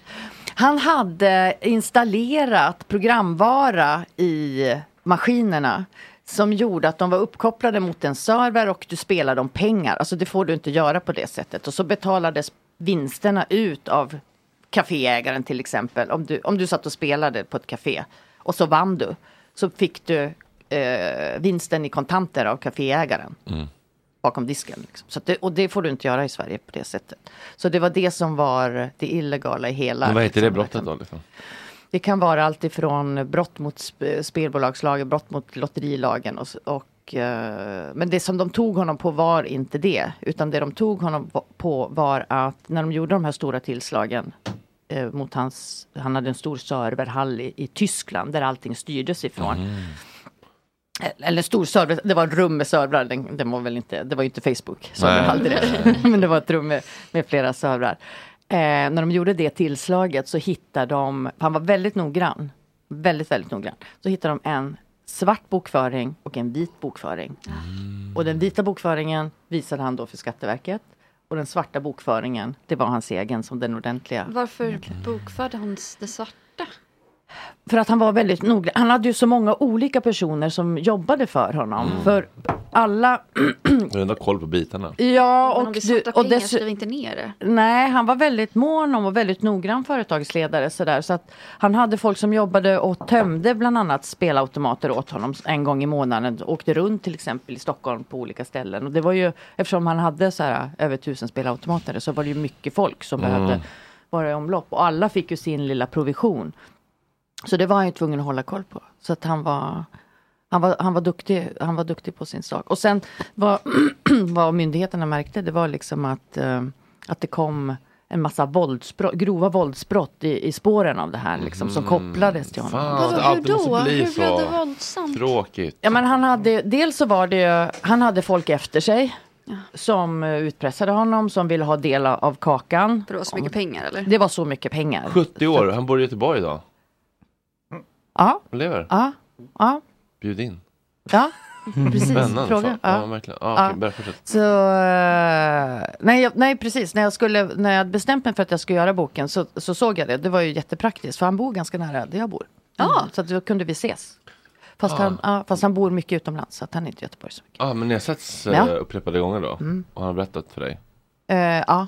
Han hade installerat programvara i maskinerna som gjorde att de var uppkopplade mot en server och du spelade om pengar. Alltså det får du inte göra på det sättet. Och så betalades vinsterna ut av kaféägaren till exempel. Om du, om du satt och spelade på ett café och så vann du. Så fick du eh, vinsten i kontanter av kaféägaren Mm. bakom disken. Liksom. Så det, och det får du inte göra i Sverige på det sättet. Så det var det som var det illegala i hela. Men vad heter det liksom, brottet då? Liksom? Det kan vara allt ifrån brott mot sp- spelbolagslagen, brott mot lotterilagen och, och eh, men det som de tog honom på var inte det, utan det de tog honom på var att när de gjorde de här stora tillslagen eh, mot hans, han hade en stor serverhall i, i Tyskland där allting styrdes ifrån. Eller stor server, det var ett rum med servrar, den, den var väl inte, det var ju inte Facebook, serverhall direkt. men det var ett rum med, med flera servrar. Eh, när de gjorde det tillslaget så hittade de, han var väldigt noggrann, väldigt, väldigt noggrann. Så hittade de en svart bokföring och en vit bokföring. Och den vita bokföringen visade han då för Skatteverket. Och den svarta bokföringen, det var hans egen som den ordentliga. Varför bokförde han det svarta? För att han var väldigt noggrann. Han hade ju så många olika personer som jobbade för honom. Mm. För alla... Du har koll på bitarna. Ja, Men och, om det är du, och pengar, skriv inte ner det. Nej, han var väldigt mån om och väldigt noggrann företagsledare. Sådär, så att han hade folk som jobbade och tömde bland annat spelautomater åt honom en gång i månaden. Åkte runt till exempel i Stockholm på olika ställen. Och det var ju, eftersom han hade så här, över tusen spelautomater så var det ju mycket folk som Mm. behövde vara i omlopp. Och alla fick ju sin lilla provision. Så det var han ju tvungen att hålla koll på. Så att han var, han var, han var, duktig, han var duktig på sin sak. Och sen vad, vad myndigheterna märkte det var liksom att, eh, att det kom en massa våldsbrott, grova våldsbrott i, i spåren av det här liksom, som kopplades till honom. Fan, alltid måste bli Hur blev det så våldsamt? tråkigt. Ja, men han hade, dels så var det ju, han hade folk efter sig som eh, utpressade honom, som ville ha del av kakan. För det var så mycket pengar eller? Det var så mycket pengar. 70 år, han bor i Göteborg idag. Ja, Han lever. ja, ja. Bjud in. Ja, precis. Spännande. Fråga. Fan. Ja, verkligen. Ja, Ja. fortsätta. Så, eh, nej, jag, nej, precis. När jag, skulle, när jag hade bestämt mig för att jag skulle göra boken så, så såg jag det. Det var ju jättepraktiskt för han bor ganska nära där jag bor. Mm. Så att då kunde vi ses. Fast, Ah. han, ja, fast han bor mycket utomlands så att han är inte i Göteborg. Så. Ja, men ni har setts eh, Ja. upprepade gånger då? Mm. Och han har berättat för dig? Eh, ja.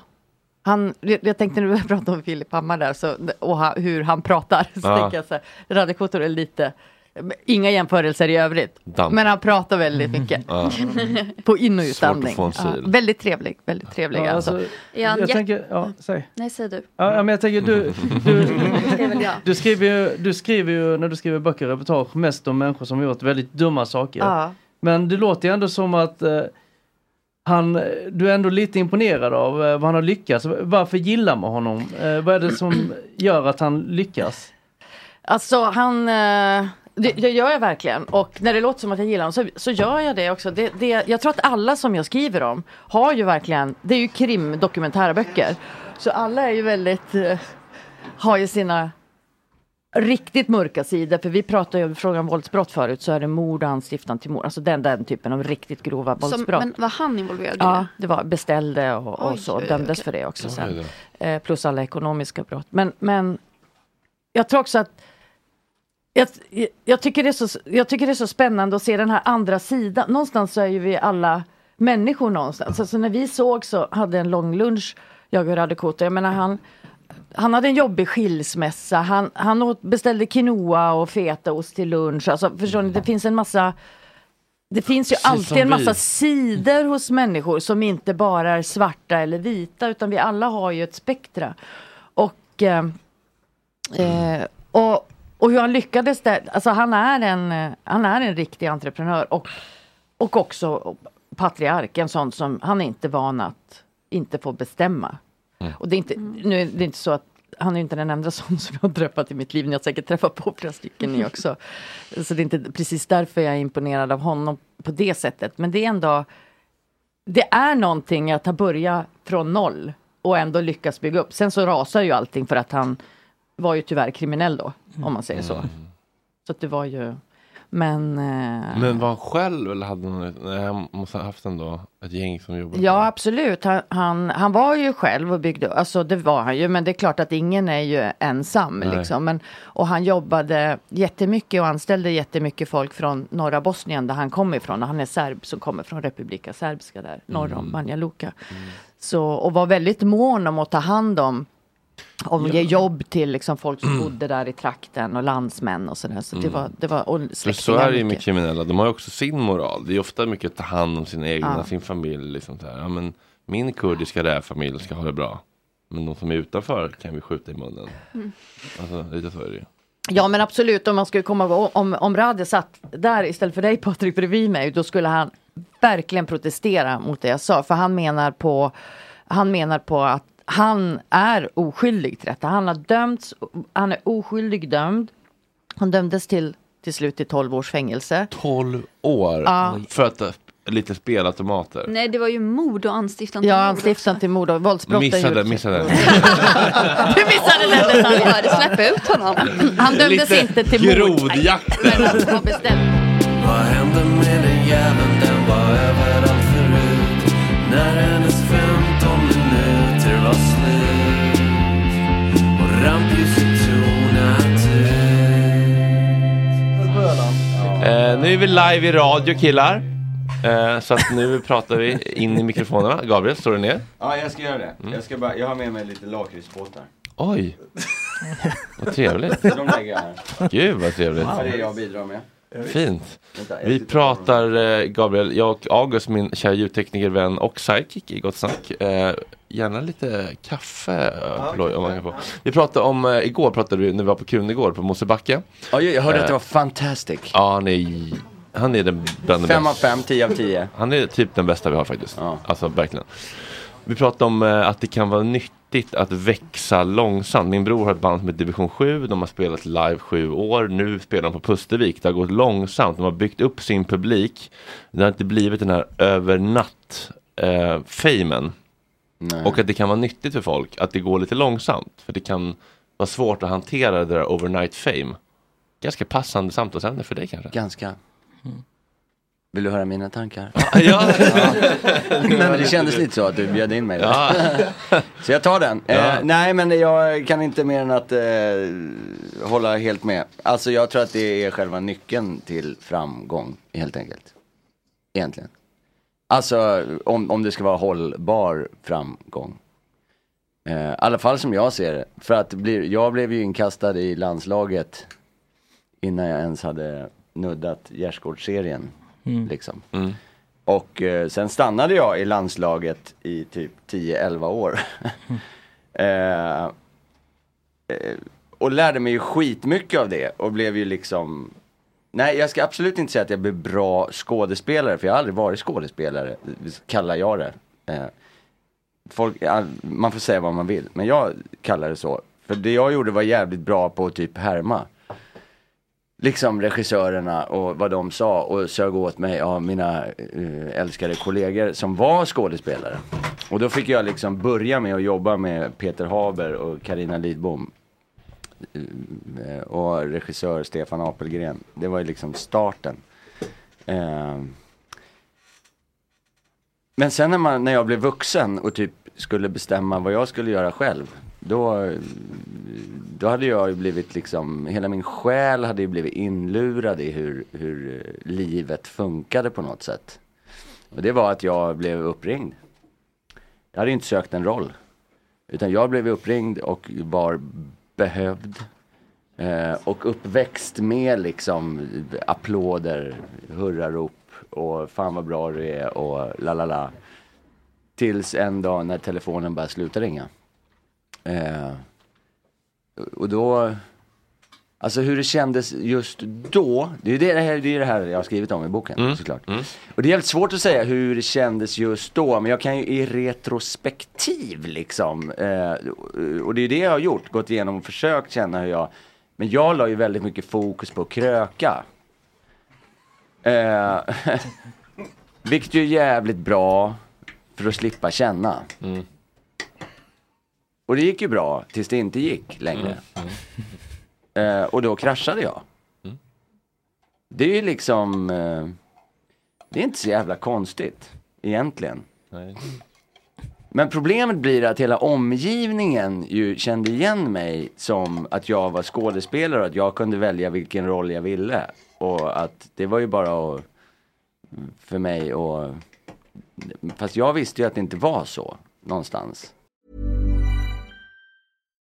Han, jag jag tänkte när du pratade om Filip Hammar där så, och ha, hur han pratar. Så tänker jag så här, Radiokotor är lite, inga jämförelser i övrigt. Damp. Men han pratar väldigt mycket. Ja. På in och utandning. Ja, väldigt trevlig, väldigt trevlig. Ja, alltså. alltså, jag jätte- tänker, ja, säg. Nej, säg du. Ja, men jag tänker du, du, jag. du, skriver ju, du skriver ju när du skriver böcker och reportage mest om människor som har gjort väldigt dumma saker. Men det låter ju ändå som att eh, han, du är ändå lite imponerad av eh, vad han har lyckats. Varför gillar man honom? Eh, vad är det som gör att han lyckas? Alltså han, eh, det, det gör jag verkligen. Och när det låter som att jag gillar honom så, så gör jag det också. Det, det, jag tror att alla som jag skriver om har ju verkligen, det är ju krimdokumentärböcker. Så alla är ju väldigt, har ju sina riktigt mörka sidor. För vi pratade ju om frågan om våldsbrott förut så är det mord och anstiftan till mord. Alltså den, den typen av riktigt grova Som, våldsbrott. men var han involverad i Ja, det? var beställde och, och Oj, så. Dömdes okej. för det också sen. Eh, plus alla ekonomiska brott. Men, men jag tror också att jag, jag, tycker det är så, jag tycker det är så spännande att se den här andra sidan. Någonstans så är ju vi alla människor någonstans. Alltså när vi såg så hade en lång lunch, jag och Radikoto. Jag menar han, han hade en jobbig skilsmässa. Han, han åt, beställde quinoa och fetaost till lunch. Alltså, förstår ni, det finns en massa det finns ju Precis alltid en massa vi. sidor hos människor som inte bara är svarta eller vita utan vi alla har ju ett spektra. Och, eh, eh, och, och hur han lyckades där, alltså han är en, han är en riktig entreprenör och, och också patriark, en sån som han är inte van att inte få bestämma. Och det är inte, nu är det inte så att han är inte den enda sån som jag har träffat i mitt liv. Ni har säkert träffat på flera stycken ni också. Så det är inte precis därför jag är imponerad av honom på det sättet. Men det är ändå, det är någonting att ha börjat från noll och ändå lyckas bygga upp. Sen så rasar ju allting för att han var ju tyvärr kriminell då, om man säger så. Så att det var ju, men... eh, Men var han själv eller hade han, nej, han måste ha haft ändå ett gäng som jobbade? Ja, absolut. Han, han, han var ju själv och byggde, alltså det var han ju, men det är klart att ingen är ju ensam. Nej. Liksom. Men, och han jobbade jättemycket och anställde jättemycket folk från norra Bosnien där han kom ifrån. Han är serb som kommer från Republika Serbska där, norr om Banja Luka. Så, och var väldigt mån om att ta hand om om ge jobb till liksom folk som bodde där i trakten och landsmän och sådär. Så det Mm. var, det var och För så är det ju med mycket. kriminella, de har ju också sin moral. Det är ofta mycket att ta hand om sina egna, Ja. sin familj. Liksom så här. Ja, men min kurdiska rävfamilj ska ha det bra. Men de som är utanför kan vi skjuta i munnen. Mm. Alltså lite så är det ju. Ja men absolut, om man skulle komma om, om Rade satt där istället för dig Patrik bredvid mig, då skulle han verkligen protestera mot det jag sa. För han menar på, han menar på att han är oskyldig till detta. Han har dömts, han är oskyldig dömd. Han dömdes till, till slut till 12 års fängelse. 12 år Ja. för att uh, lite spelautomater. Nej, det var ju mord och anstiftan till Ja, mord anstiftan till mord och våldsbrott. Missade, missade. Du missade den detaljen. Släppt ut honom. Han dömdes Lite inte till mord. grodjakt. Men bestämd. Vad hände med den jäveln? Den var överallt förut. När Eh, nu är vi live i radio killar. Eh, så att nu pratar vi in i mikrofonerna. Gabriel, står du ner? Ja, jag ska göra det. Mm. Jag, ska bara, jag har med mig lite lakritspåsar. Oj, vad trevligt. De lägger jag här. Gud vad trevligt. Det är det jag bidrar med. Fint. Vänta, jag Vi pratar, eh, Gabriel, jag och August, min kära ljudtekniker, vän och sidekick i Gott Snack. Eh, gärna lite kaffe eh, ploj, om man kan få. Vi pratade om, eh, igår pratade vi, när vi var på Krunegård på Mosebacke. Ja, jag hörde att det Eh, var fantastic. Ja, han är, han är den bland de Fem av bästa. fem, tio av tio. Han är typ den bästa vi har faktiskt. Alltså verkligen. Vi pratade om eh, att det kan vara nyttigt att växa långsamt. Min bror har ett band som heter Division 7. De har spelat live sju år. Nu spelar de på Pustervik. Det har gått långsamt. De har byggt upp sin publik. Det har inte blivit den här övernatt eh, famen. Och att det kan vara nyttigt för folk att det går lite långsamt. För det kan vara svårt att hantera det där overnight fame. Ganska passande samtalsämne för dig kanske? Ganska. Vill du höra mina tankar? Ja. ja. Nej, men det kändes lite så att du bjöd in mig. Ja. Så jag tar den. Ja. Eh, nej men jag kan inte mer än att eh, hålla helt med. Alltså jag tror att det är själva nyckeln till framgång helt enkelt. Egentligen. Alltså om, om det ska vara hållbar framgång. Eh, I alla fall som jag ser det. För att blir, jag blev ju inkastad i landslaget innan jag ens hade nuddat gärdsgårdsserien. Mm. Liksom. Och eh, sen stannade jag i landslaget i typ 10-11 år. eh, eh, och lärde mig ju skitmycket av det och blev ju liksom Nej, jag ska absolut inte säga att jag blev bra skådespelare, för jag har aldrig varit skådespelare, kallar jag det. Eh, folk, man får säga vad man vill, men jag kallar det så. För det jag gjorde var jävligt bra på att typ härma. Liksom regissörerna och vad de sa och sög åt mig av mina eh, älskade kollegor som var skådespelare. Och då fick jag liksom börja med att jobba med Peter Haber och Karina Lidbom. Eh, och regissör Stefan Apelgren. Det var ju liksom starten. Eh, men sen när, man, när jag blev vuxen och typ skulle bestämma vad jag skulle göra själv. Då, då hade jag ju blivit liksom, hela min själ hade ju blivit inlurad i hur, hur eh, livet funkade på något sätt. Och det var att jag blev uppringd. Jag hade inte sökt en roll. Utan jag blev uppringd och var behövd. Eh, och uppväxt med liksom applåder, hurrarop och fan vad bra du är och la la la. Tills en dag när telefonen bara slutade ringa. Eh, och då, alltså hur det kändes just då, det är det, här, det, är det här jag har skrivit om i boken såklart. Och det är jävligt svårt att säga hur det kändes just då, men jag kan ju i retrospektiv liksom, eh, och det är det jag har gjort, gått igenom och försökt känna hur jag, men jag la ju väldigt mycket fokus på att kröka. Eh, vilket ju är jävligt bra för att slippa känna. Och det gick ju bra tills det inte gick längre. Eh, och då kraschade jag. Det är ju liksom, eh, det är inte så jävla konstigt egentligen. Men problemet blir att hela omgivningen ju kände igen mig som att jag var skådespelare och att jag kunde välja vilken roll jag ville. Och att det var ju bara att, för mig och Fast jag visste ju att det inte var så någonstans.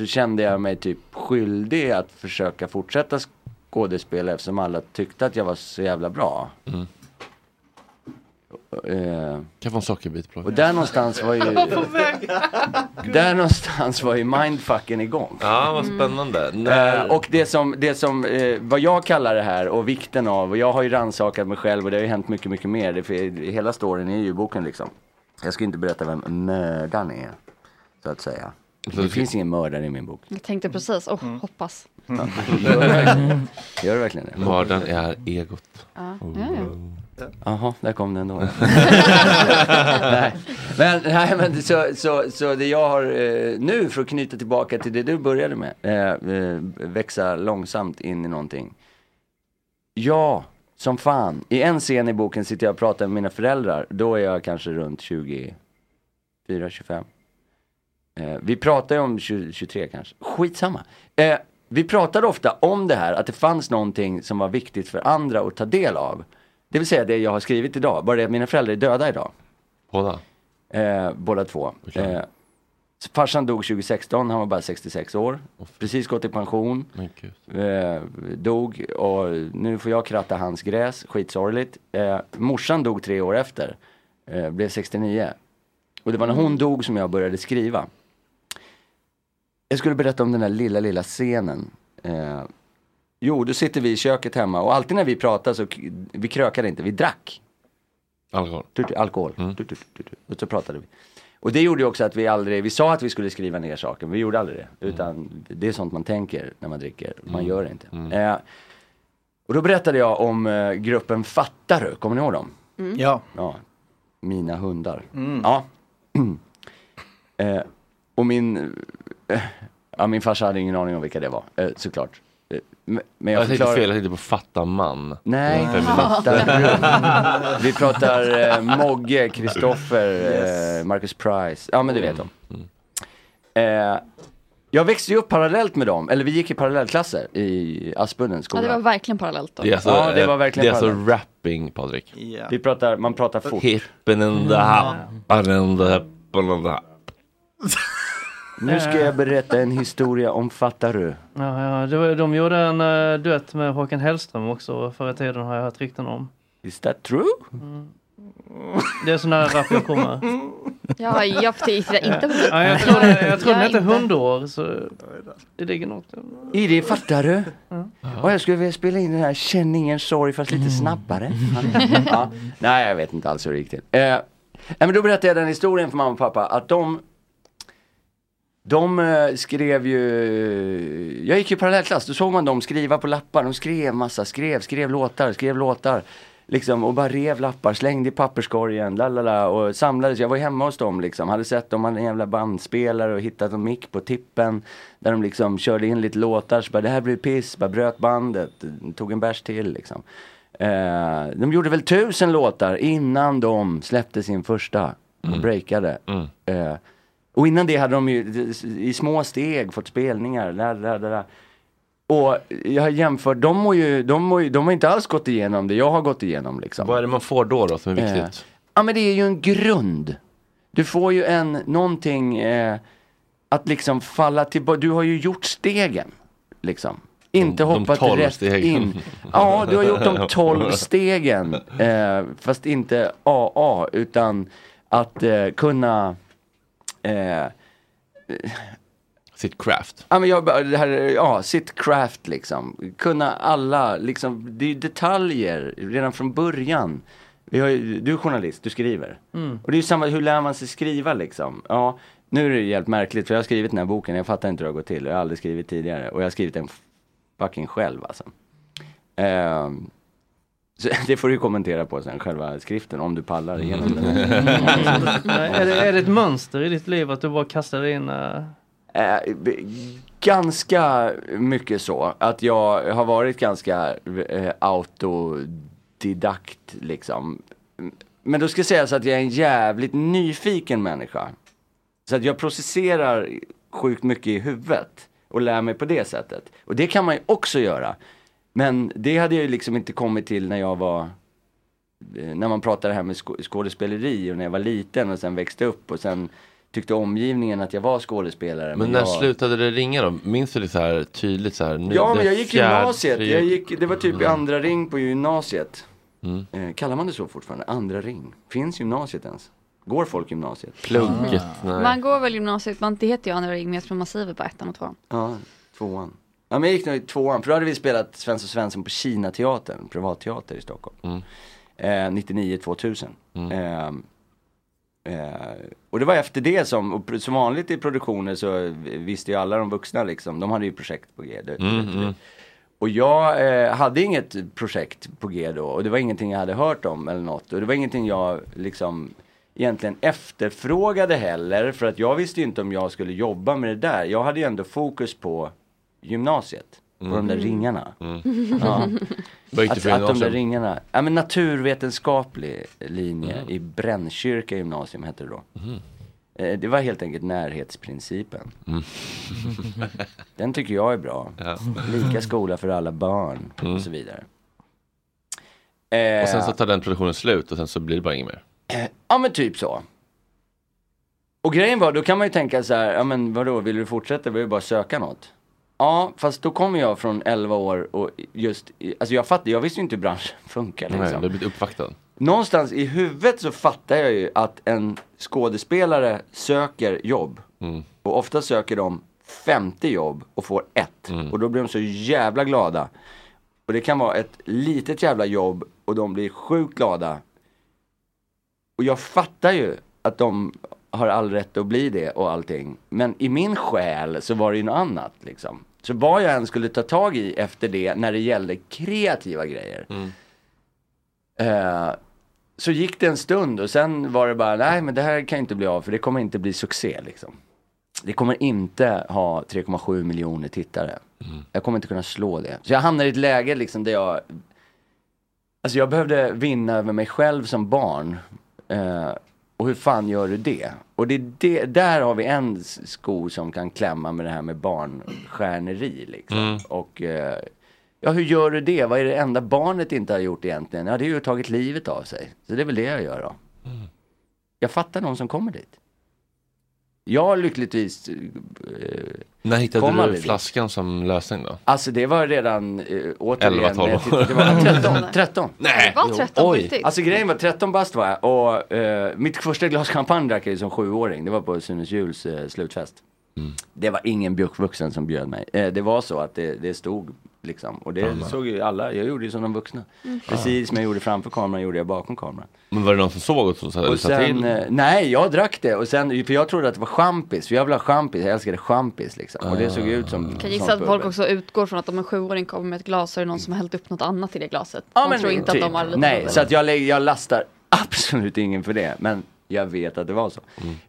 så kände jag mig typ skyldig att försöka fortsätta skådespela eftersom alla tyckte att jag var så jävla bra. Mm. Eh, Kan få en sockerbit på. och där någonstans var ju Där någonstans var ju mindfucken igång. Ja, vad spännande. När... och det som, det som eh, vad jag kallar det här och vikten av, och jag har ju rannsakat mig själv och det har ju hänt mycket, mycket mer. Det, för, hela storyn är ju i boken liksom. Jag ska inte berätta vem mördaren är, så att säga. Det finns ingen mördare i min bok. Jag tänkte precis, oh, hoppas. Gör det verkligen- Gör det verkligen det? Mördaren är egot. Ja, ja, ja. Jaha, där kom den då. nej. Men, nej, men så, så, så det jag har eh, nu, för att knyta tillbaka till det du började med, eh, eh, växa långsamt in i någonting. Ja, som fan. I en scen i boken sitter jag och pratar med mina föräldrar. Då är jag kanske runt 24, 25. Eh, vi pratar ju om 20, 23 kanske. Skitsamma. Eh, vi pratade ofta om det här, att det fanns någonting som var viktigt för andra att ta del av. Det vill säga det jag har skrivit idag, bara det att mina föräldrar är döda idag. Båda? Eh, båda två. Eh, farsan dog 2016, han var bara 66 år. Precis gått i pension. Eh, dog och nu får jag kratta hans gräs, skitsorgligt. Eh, morsan dog tre år efter, eh, blev 69. Och det var när hon dog som jag började skriva. Jag skulle berätta om den där lilla, lilla scenen. Eh, jo, då sitter vi i köket hemma och alltid när vi pratar så, vi krökade inte, vi drack. Alkohol? Tut, alkohol. Tut, tut, tut, tut. Och så pratade vi. Och det gjorde ju också att vi aldrig, vi sa att vi skulle skriva ner saker, men vi gjorde aldrig det. Utan det är sånt man tänker när man dricker, man Mm. gör det inte. Eh, och då berättade jag om eh, gruppen Fattaru, kommer ni ihåg dem? Mm. Ja. Ja, mina hundar. Mm. Ja. eh, och min, ja min farsa hade ingen aning om vilka det var, eh, såklart. Eh, men jag, Jag tänkte fel, jag tänkte på fatta man. Nej, fattar. Vi pratar eh, Mogge, Kristoffer, eh, Marcus Price. Ja men du vet dem. Eh, jag växte ju upp parallellt med dem, eller vi gick i parallellklasser i Aspudden Ja, skola. det var verkligen parallellt då. Det är alltså, Ja, det var eh, verkligen det är alltså parallellt. rapping, Patrik. Vi pratar, man pratar fort. Hippen in the happen in the happen in the Nu ska jag berätta en historia om Fattaru. Ja, ja, det var, de gjorde en uh, duett med Håkan Hellström också förr i tiden har jag hört rykten om. Is that true? Det är sån här rap jag kommer. Ja, jag tittar inte på Ja, jag tror, jag, jag tror den inte. Hundår. Så det ligger något. I det Fattaru? Och jag skulle vilja spela in den här Känn ingen sorg fast lite snabbare. ja. Nej, jag vet inte alls hur det gick till. Eh, men då berättade jag den historien för mamma och pappa att de de eh, skrev ju, jag gick ju parallellklass, då såg man dem skriva på lappar, de skrev massa, skrev, skrev låtar, skrev låtar. Liksom, och bara rev lappar, slängde i papperskorgen, lalala, och samlades. Jag var hemma hos dem liksom, hade sett dem, hade en jävla bandspelare och hittat en mick på tippen. Där de liksom körde in lite låtar, så bara det här blir piss, bara bröt bandet, tog en bärs till liksom. Eh, de gjorde väl tusen låtar innan de släppte sin första och breakade. Eh, och innan det hade de ju i små steg fått spelningar. Där, där, där. Och jag har jämfört, de har ju, de har ju, de har inte alls gått igenom det jag har gått igenom liksom. Vad är det man får då, då som är Eh, viktigt? ja men det är ju en grund. Du får ju en, någonting, eh, att liksom falla tillbaka, du har ju gjort stegen. Liksom. Inte De- de hoppat 12 rätt stegen. in. Ja, du har gjort de 12 stegen. Eh, fast inte AA, utan att eh, kunna eh, Sitt craft. Ja, men jag, det här, ja, sitt craft liksom. Kunna alla, liksom, det är detaljer redan från början. Vi har, ju- du är journalist, du skriver. Mm. Och det är ju samma, hur lär man sig skriva liksom? Ja, nu är det helt märkligt för jag har skrivit den här boken, jag fattar inte hur det har gått till. Jag har aldrig skrivit tidigare och jag har skrivit den fucking själv alltså. Så det får du kommentera på sen, själva skriften, om du pallar igenom den. Är, det, är det ett mönster i ditt liv att du bara kastar in... eh, Eh, b- ganska mycket så. Att jag har varit ganska eh, autodidakt liksom. Men då ska jag säga så att jag är en jävligt nyfiken människa. Så att jag processerar sjukt mycket i huvudet och lär mig på det sättet. Och det kan man ju också göra. Men det hade jag ju liksom inte kommit till när jag var eh, när man pratar det här med skå- skådespeleri och när jag var liten och sen växte upp och sen tyckte omgivningen att jag var skådespelare. Men när jag... slutade det ringa då? Minns du det så här tydligt så här? Nu, Ja, men jag gick gymnasiet. Jag gick, det var typ i Mm. andra ring på gymnasiet. Mm. Eh, kallar man det så fortfarande? Andra ring? Finns gymnasiet ens? Går folk gymnasiet? Plugget, nej. Man går väl gymnasiet, man, det heter ju andra ring, men jag tror massivet på ettan och tvåan. Ja, tvåan. Ja, men jag gick nog i tvåan, för då hade vi spelat Svensson Svensson på Kina-teatern, privatteater i Stockholm. Mm. Eh, 99-2000. Eh, eh, och det var efter det som, och som vanligt i produktioner så visste ju alla de vuxna liksom, de hade ju projekt på G. Det- Mm, det- mm. Och jag eh, hade inget projekt på G då och det var ingenting jag hade hört om eller något. Och det var ingenting jag liksom egentligen efterfrågade heller för att jag visste ju inte om jag skulle jobba med det där. Jag hade ju ändå fokus på gymnasiet. På de där Mm. ringarna. Mm. Ja. Att, att de där ringarna, ja men naturvetenskaplig linje Mm. i Brännkyrka gymnasium hette det då. Mhm. Eh, Det var helt enkelt närhetsprincipen. Mm. Den tycker jag är bra. Ja. Lika skola för alla barn Mm. och så vidare. Och sen Eh, så tar den produktionen slut och sen så blir det bara inget mer. Ja men typ så. Och grejen var, då kan man ju tänka så här, ja men vadå, vill du fortsätta? Vill du bara söka något? Ja, fast då kommer jag från 11 år och just, alltså jag fattar, jag visste ju inte hur branschen funkar Nej, liksom. du har blivit uppvaktad. Någonstans i huvudet så fattar jag ju att en skådespelare söker jobb. Mm. Och ofta söker de 50 jobb och får ett. Mm. Och då blir de så jävla glada. Och det kan vara ett litet jävla jobb och de blir sjukt glada. Och jag fattar ju att de har all rätt att bli det och allting. Men i min själ så var det ju något annat liksom. Så vad jag än skulle ta tag i efter det när det gällde kreativa grejer. Eh, så gick det en stund och sen var det bara, nej men det här kan inte bli av för det kommer inte bli succé liksom. Det kommer inte ha 3,7 miljoner tittare. Jag kommer inte kunna slå det. Så jag hamnade i ett läge liksom där jag, alltså jag behövde vinna över mig själv som barn. Eh, och hur fan gör du det? Och det, det, där har vi en sko som kan klämma med det här med barnstjärneri liksom. Mm. Och eh, ja, hur gör du det? Vad är det enda barnet inte har gjort egentligen? Ja, det är ju tagit livet av sig. Så det är väl det jag gör då. Jag fattar någon som kommer dit. Jag lyckligtvis eh, När kom hittade du dit. flaskan som lösning då? Alltså det var redan, eh, återigen, 11, 12 när jag tittade- det var 13, 13. Nej! Det var 13 på riktigt. Alltså grejen var 13 bast var jag och eh, mitt första glas champagne drack jag ju som sjuåring. Det var på Sunes Juls eh, slutfest. Det var ingen bjuckvuxen som bjöd mig. Eh, det var så att det, det stod liksom. Och det Fan. såg ju alla, jag gjorde ju som de vuxna. Mm. Precis som jag gjorde framför kameran gjorde jag bakom kameran. Men var det någon som såg och så sa Och sen, eh, nej jag drack det och sen, för jag trodde att det var champis, för jag ville ha champis, jag älskade champis liksom. Och det såg ut som Jag kan gissa att folk också utgår från att om en sjuåring kommer med ett glas så är det någon som har hällt upp något annat i det glaset. Ja, de men tror inte typ. att de har lite Nej, så att jag, lägger- jag lastar absolut ingen för det. Men jag vet att det var så.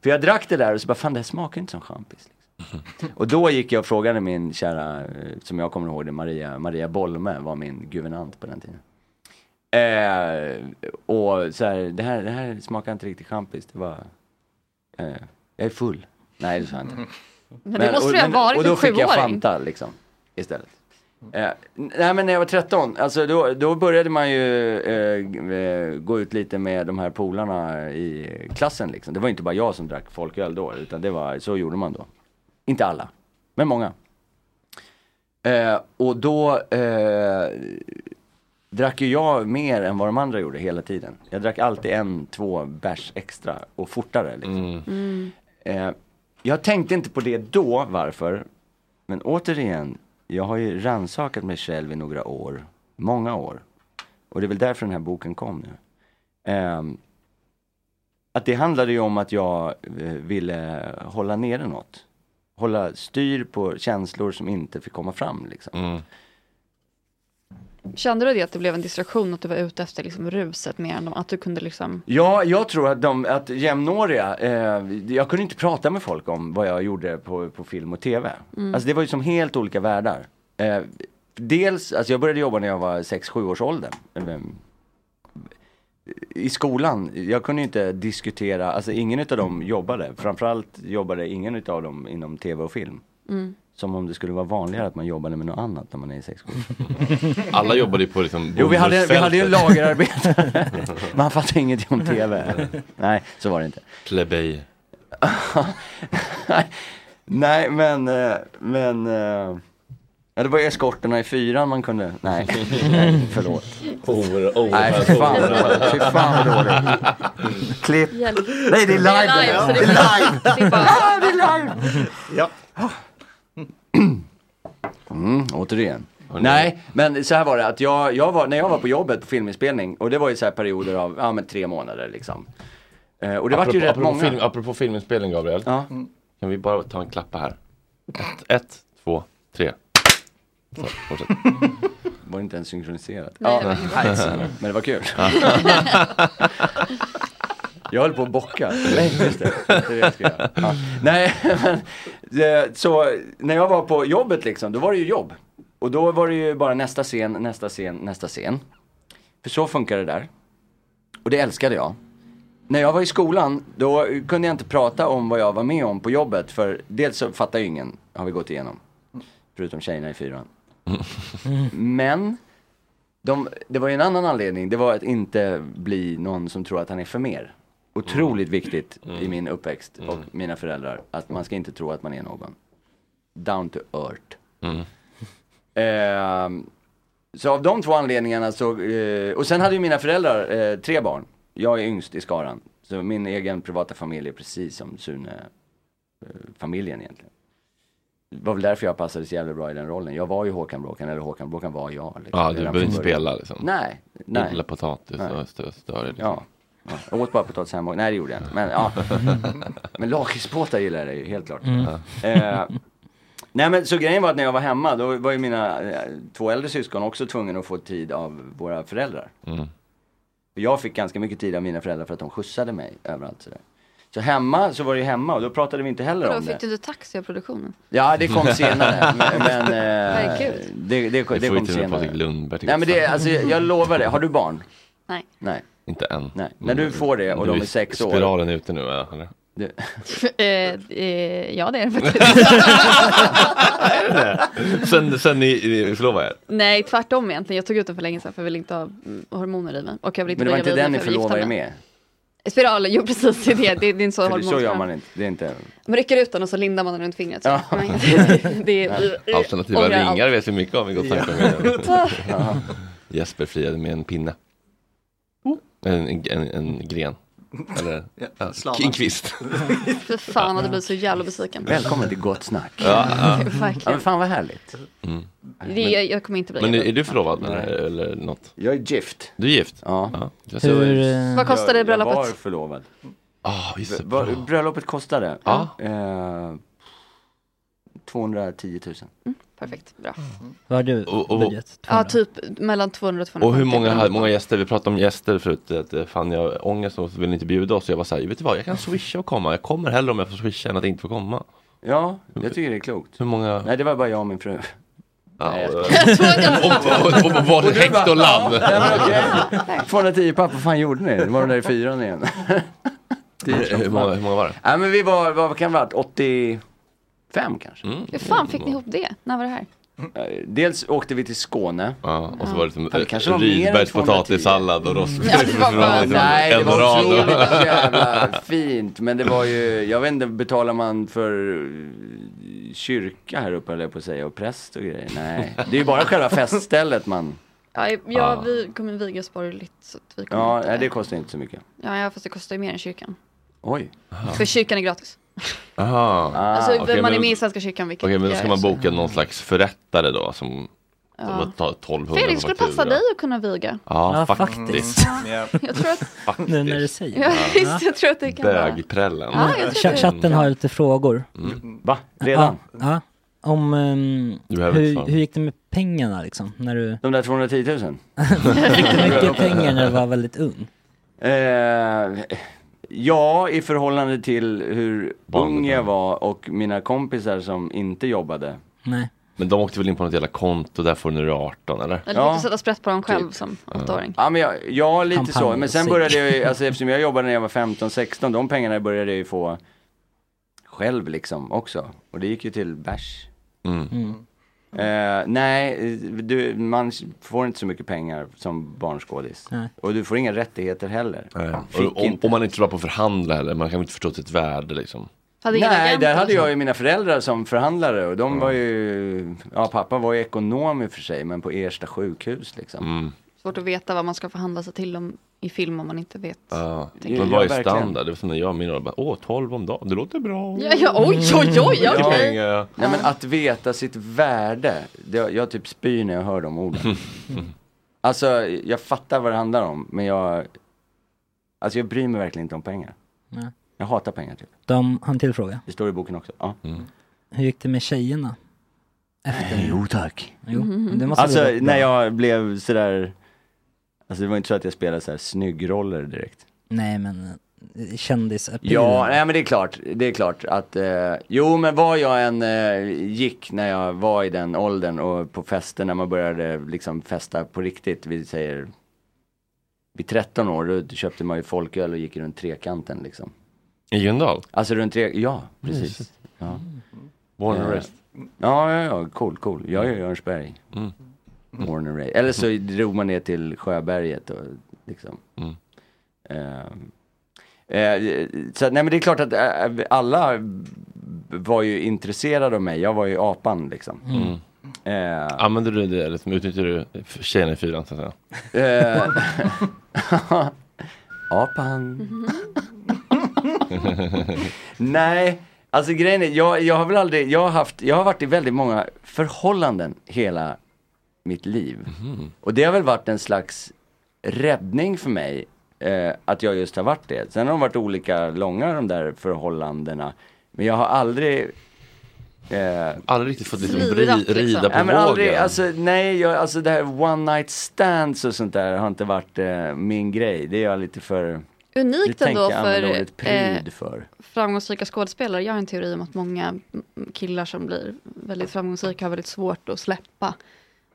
För jag drack det där och så bara, fan det här smakar inte som champis. Och då gick jag och frågade min kära, eh, som jag kommer ihåg det, Maria, Maria Bolme var min guvernant på den tiden. Eh, och så här, det här, det här smakar inte riktigt champis. Det var, eh, jag är full. Nej det sa jag inte. Men det måste och, du ha varit Och då fick jag. Fanta liksom, istället. Eh, nej men när jag var 13, alltså då, då började man ju eh, eh, gå ut lite med de här polarna i klassen liksom. Det var inte bara jag som drack folköl då, utan det var, så gjorde man då. Inte alla, men många. Eh, och då eh, drack ju jag mer än vad de andra gjorde hela tiden. Jag drack alltid en, två bärs extra och fortare liksom. Mm. Eh, jag tänkte inte på det då, varför? Men återigen, jag har ju rannsakat mig själv i några år. Många år. Och det är väl därför den här boken kom nu. Ehm, att det handlade ju om att jag eh, ville hålla nere något. Hålla styr på känslor som inte fick komma fram liksom. Kände du det att det blev en distraktion att du var ute efter liksom ruset mer än att du kunde liksom Ja, jag tror att de, att jämnåriga, eh, jag kunde inte prata med folk om vad jag gjorde på, på film och tv. Mm. Alltså det var ju som helt olika världar. Eh, dels, alltså jag började jobba när jag var 6-7 års ålder. I skolan, jag kunde inte diskutera, alltså ingen utav dem jobbade. Framförallt jobbade ingen utav dem inom tv och film. Mm. Som om det skulle vara vanligare att man jobbade med något annat när man är i 6-7 Alla jobbade ju på liksom Jo vi hade, vi hade ju lagerarbetare. Men han fattade ingenting om tv. Nej, så var det inte. Plebej. Nej men, eh, men eh, ja, det var eskorterna i fyran man kunde, nej, nej förlåt. Hor, oh, nej fy fan, vad dåligt. fy fan vad dåligt. Klipp. Hjälp. Nej det är live. Det är live, så det är live. det är Ah, det är live. Ja. Mm, återigen. Nej, men så här var det att jag, jag var, när jag var på jobbet på filminspelning och det var ju så här perioder av, ja men tre månader liksom. Eh, och det var ju apropå, rätt apropå, många. film, apropå filminspelning Gabriel. Ja. Kan vi bara ta en klappa här? Ett, ett två, tre. Så, fortsätt. Var det inte ens synkroniserat? Nej, ja, men det var kul. Ja. jag höll på att bocka. Nej, just det. Det är det jag ska göra. Ja. Nej, men eh, så när jag var på jobbet liksom, då var det ju jobb. Och då var det ju bara nästa scen, nästa scen, nästa scen. För så funkar det där. Och det älskade jag. När jag var i skolan, då kunde jag inte prata om vad jag var med om på jobbet. För dels så fattar ju ingen, har vi gått igenom. Förutom tjejerna i fyran. Men de, det var ju en annan anledning. Det var att inte bli någon som tror att han är för mer. Otroligt viktigt i min uppväxt och mina föräldrar. Att man ska inte tro att man är någon. Down to earth. Ehm, så av de två anledningarna så, eh, och sen hade ju mina föräldrar eh, tre barn. Jag är yngst i skaran. Så min egen privata familj är precis som Sune-familjen egentligen. Det var väl därför jag passade så jävla bra i den rollen. Jag var ju Håkan Bråkan, eller Håkan Bråkan var jag. Liksom, Ja, du behöver inte spela liksom. Nej, nej. Odla potatis Nej. och stö- störig. Liksom. Ja. ja. Jag åt bara potatis hemma. Nej det gjorde jag inte. Men, ja. men lakritsbåtar gillar jag ju helt klart. Mm. Eh, nej men så grejen var att när jag var hemma då var ju mina eh, två äldre syskon också tvungna att få tid av våra föräldrar. Mm. Jag fick ganska mycket tid av mina föräldrar för att de skjutsade mig överallt sådär. Så hemma så var det ju hemma och då pratade vi inte heller om det. fick du inte taxi av produktionen? Ja det kom senare. men men eh, det, det, det, får ju kom senare. Lundberg Nej men det, alltså jag lovar det. Har du barn? Nej. Nej. Inte än. Nej. När du får det och Du de är sex år. Spiralen är ute nu? Eller? eh, eh, ja det är det faktiskt. sen, sen ni, ni förlovade er? Nej tvärtom egentligen. Jag tog ut den för länge sedan för jag vill inte ha mm, hormoner i mig. Och jag vill inte Men det var inte den ni förlovade er med? Spiralen, jo precis det är det. Det är, det är inte så För det- hormon. så gör man inte. Det är inte... Man rycker ut den och så lindar man den runt fingret. Så. Ja. Det är, Alternativa ringar vet vi mycket om i Gott. Jesper friade med en pinne. En, en, en, en gren. Eller ja, en kvist. För fan hade blivit så jävla besviken. Välkommen till Gott Snack. Ja, ja. Verkligen. Ja, men fan vad härligt. Mm. Det, jag, jag kommer inte bli Men är, du förlovad eller, eller något? Jag är gift. Du är gift? Ja. Hur, ser- eh, Vad kostade jag, bröllopet? Jag var förlovad. Ah, bra. Bröllopet kostade? Ja. Eh, 210 000. Perfekt, bra. Vad har du Och- och- budget? Ja, typ mellan 200 och 250. Och hur många, hade- många gäster, vi pratade om gäster förut, att eh, fan jag har ångest och vill inte bjuda oss. Jag var såhär, vet du vad, jag kan swisha och komma. Jag kommer hellre om jag får swisha än att inte få komma. Ja, jag tycker det är klokt. Hur många? Nej, det var bara jag och min fru. Ja, Nej, och- var det häkt och lamm? Ja, men okej. 210 papp, vad fan gjorde ni? Det var de där i fyran igen. Hur många, hur många var det? Nej men vi var, vad kan det ha varit, 85 kanske? Hur fan fick ni ihop det? När var det här? Eh, Dels åkte vi till Skåne. Ja, och så var det som Ja, det kanske var mer än Rydbergs 210. potatissallad och rostbiff. Ja, bara- Nej, det var otroligt jävla fint. Men det var ju, jag vet inte, betalar man för eh, kyrka här uppe jag på att säga och präst och grejer? Nej, det är ju bara själva feststället man, Ja, ja vi kommer vigas borgerligt. Så vi kommer ja, inte... det kostar inte så mycket. ja, ja, fast det kostar ju mer än kyrkan. Oj. För kyrkan är gratis. Aha. alltså, Ah, Okej, man är men- med i Svenska kyrkan. Vilket Okej, men då jag ska är, man så- boka någon slags förrättare då som, Ja. som tar 1200 Felix, skulle faktura. passa dig att kunna viga. Ja, Ja, faktiskt. faktiskt. Jag tror att... faktiskt. Nu när du säger Ja, det. visst, jag tror att det kan vara... Bögprällen. Ja, jag tror Ch- det. Chatten har lite frågor. Va? Redan? Ja, ja. Om um, Du behöver inte hur, svara. hur gick det med pengarna liksom? När du De där 210 000? fick du mycket pengar när du var väldigt ung? Eh, ja, i förhållande till hur ung jag var och mina kompisar som inte jobbade. Nej. Men de åkte väl in på något jävla konto, där får du när du är 18 eller? Eller Ja. sätta sprätt på dem själv Typ. som åttaåring? Ja, men jag, ja lite så. Champagne Men sen började jag ju, alltså eftersom jag jobbade när jag var 15-16, de pengarna började jag ju få själv liksom också. Och det gick ju till bärs. Mm. Mm. Eh, nej, du, man får inte så mycket pengar som barnskådis. Nej. Och du får inga rättigheter heller. Och, om, om man inte är bra på att förhandla heller, man kan inte förstå sitt värde liksom. Hade Nej, där hade jag ju mina föräldrar som förhandlare och de var ju, ja pappa var ju ekonom i och för sig, men på Ersta sjukhus liksom. Mm. Svårt att veta vad man ska förhandla sig till om, i film om man inte vet. Ja, men jag. vad är Ja, verkligen. standard? Det var som när jag och min roll bara, åh 12 om dagen, det låter bra. Ja, ja, oj, oj, oj, Mycket okej. pengar. Nej men att veta sitt värde, det, jag typ spyr när jag hör de orden. alltså jag fattar vad det handlar om, men jag, alltså jag bryr mig verkligen inte om pengar. Nej. Jag hatar pengar typ. De har en till fråga. Det står i boken också. Ja. Mm. Hur gick det med tjejerna? Jo tack. Jo, det måste alltså bli när jag blev sådär, alltså det var inte så att jag spelade såhär snyggroller direkt. Nej men eh, kändis Ja, nej men det är klart, det är klart att, eh, jo men var jag än eh, gick när jag var i den åldern och på fester när man började liksom festa på riktigt, vi säger vid 13 år, då köpte man ju folköl och gick runt trekanten liksom. I Ljungdahl? Alltså runt tre, ja precis. Ja. Born and Eh, raised. Ja, ja, ja, cool, cool. Jag är Örnsberg. Mm. And raised. Eller så drog man ner till Sjöberget och liksom. Mm. Eh, eh, så nej men det är klart att eh, alla var ju intresserade av mig. Jag var ju apan liksom. Mm. Eh, Använder du det, liksom, utnyttjar du tjejerna i fyran så att säga? Eh, Apan. Nej, alltså grejen är, jag, jag har väl aldrig, jag har haft, jag har varit i väldigt många förhållanden hela mitt liv. Och det har väl varit en slags räddning för mig, eh, att jag just har varit det. Sen har de varit olika långa de där förhållandena. Men jag har aldrig Eh, aldrig riktigt fått liksom Slirat, ri- rida på nej, men aldrig, vågen. alltså, nej, jag, alltså det här one night stands och sånt där har inte varit eh, min grej. Det är jag lite för... Unikt ändå för, eh, för. framgångsrika skådespelare. Jag har en teori om att många mm, killar som blir väldigt framgångsrika har väldigt svårt att släppa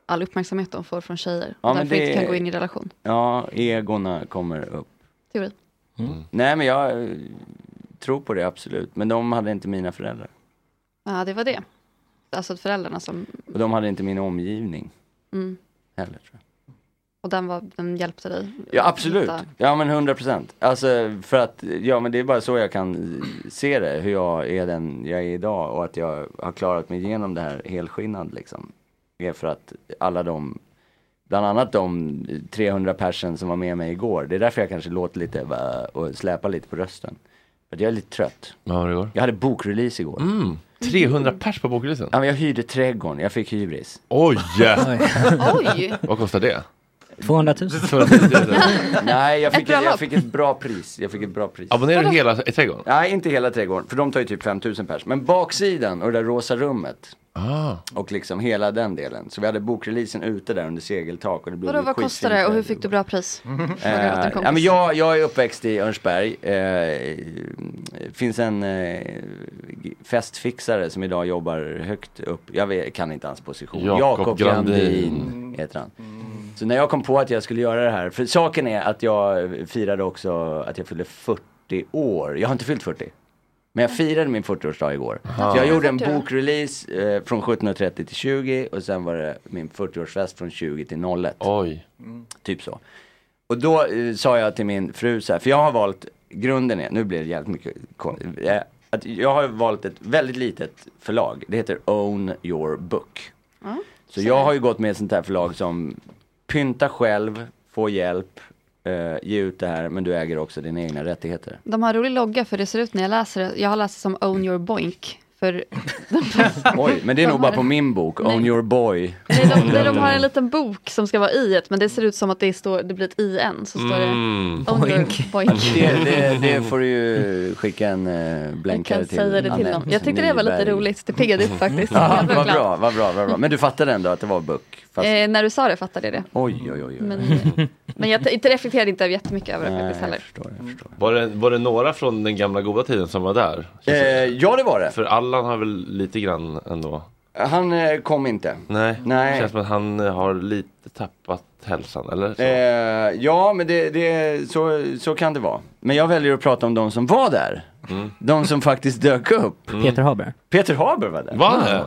all uppmärksamhet de får från tjejer. Ja, därför det- inte kan gå in i relation. Ja, egorna kommer upp. Teori. Nej, men jag eh, tror på det absolut. Men de hade inte mina föräldrar. Ja, det var det. Alltså föräldrarna som, Och de hade inte min omgivning mm, heller. Tror jag. och den, var, den hjälpte dig. Ja, absolut. hitta- Ja, men hundra procent. Alltså, för att, ja men det är bara så jag kan eh, se det, hur jag är den jag är idag och att jag har klarat mig igenom det här helskinnad liksom. Det är för att alla de, bland annat de 300 personer som var med mig igår, det är därför jag kanske låter lite och släpar lite på rösten. För att jag är lite trött. Det igår? Jag hade bokrelease igår. Mm. 300 pers på bokreleasen? Ja, men jag hyrde trädgården, jag fick hybris. Oj! Oj! Vad kostar det? 200 000. Nej, jag Ett fick, jag bröllop. fick ett bra pris. Jag fick ett bra pris. Abonnerar du hela trädgården? Nej, inte hela trädgården, för de tar ju typ 5000 pers. Men baksidan och det där rosa rummet. Ah. Och liksom hela den delen. Så vi hade bokreleasen ute där under segeltak och det blev Vadå, vad kostade det och hur fick du bra pris? Eh, ja, men jag, jag är uppväxt i Örnsberg. Eh, finns en eh, festfixare som idag jobbar högt upp. Jag vet, kan inte hans position. Jakob Grandin. Grandin heter han. Så när jag kom på att jag skulle göra det här. För saken är att jag firade också att jag fyllde 40 år. Jag har inte fyllt 40. Men jag firade min 40-årsdag igår. Aha. Så jag gjorde en 40 då? bokrelease eh, från 17.30 till 20 och sen var det min 40-årsfest från 20 till 01. Oj. Typ så. Och då eh, sa jag till min fru så här, för jag har valt, grunden är, nu blir det jävligt mycket, eh, att jag har valt ett väldigt litet förlag. Det heter Own Your Book. Så jag har ju gått med ett sånt här förlag som pynta själv, få hjälp, eh, ge ut det här, men du äger också dina egna rättigheter. De har rolig logga för det ser ut när jag läser det. Jag har läst det som Own Your Boink. För Oj, men det är De nog har bara på min bok, Nej. Own Your Boy. Nej, de, de har en liten bok som ska vara i ett, men det ser ut som att det, står, det blir ett i en. Så står det Mm. Own Your Boink. Det, det, det får du ju skicka en uh, Jag blänkare till säga det till Anette dem. Jag tyckte det var lite roligt. Det piggade upp faktiskt. Ja, vad bra, vad bra, vad bra. Men du fattade ändå att det var Buck? Fast... Eh, när du sa det fattade jag det. Oj, oj, oj. oj. Men, men jag inte reflekterade inte jättemycket över det faktiskt heller. Var det, var det några från den gamla goda tiden som var där? Eh, ja, det var det. För Allan har väl lite grann ändå? Han eh, kom inte. Nej, Nej. det känns som att han eh, har lite tappat hälsan, eller? Så. Eh, ja, men det, det, så, så kan det vara. Men jag väljer att prata om de som var där. Mm. De som faktiskt dök upp. Peter Haber. Peter Haber var där. Var han det?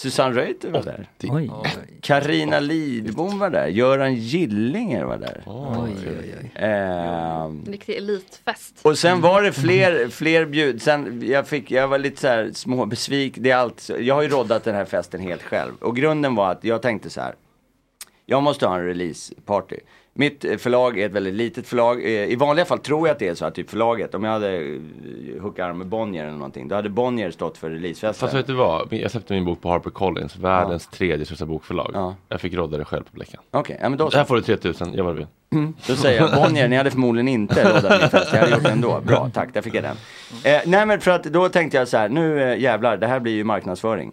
Susanne Reuter var där. Oj. Karina Lidbom var där. Göran Gillinger var där. Oj, oj, oj. En riktig elitfest. Och sen var det fler, fler bjud. Sen jag fick, jag var lite så här små besvik. Det är allt, jag har ju roddat den här festen helt själv. Och grunden var att jag tänkte så här. Jag måste ha en releaseparty. Mitt förlag är ett väldigt litet förlag. Eh, I vanliga fall tror jag att det är så att typ förlaget, om jag hade eh, hookat arm med Bonnier eller någonting, då hade Bonnier stått för releasefesten. Fast vet du vad? Jag släppte min bok på Harper Collins, världens tredje största bokförlag. Jag fick rodda det själv på Bleckan. Okej, ja, men då så. Här får du 3000, jag du vill. Mm. Då säger jag, Bonnier, ni hade förmodligen inte rådat min fest, jag hade gjort det ändå. Bra, tack, där fick jag den. Eh, nej men för att då tänkte jag så här, nu eh, jävlar, det här blir ju marknadsföring.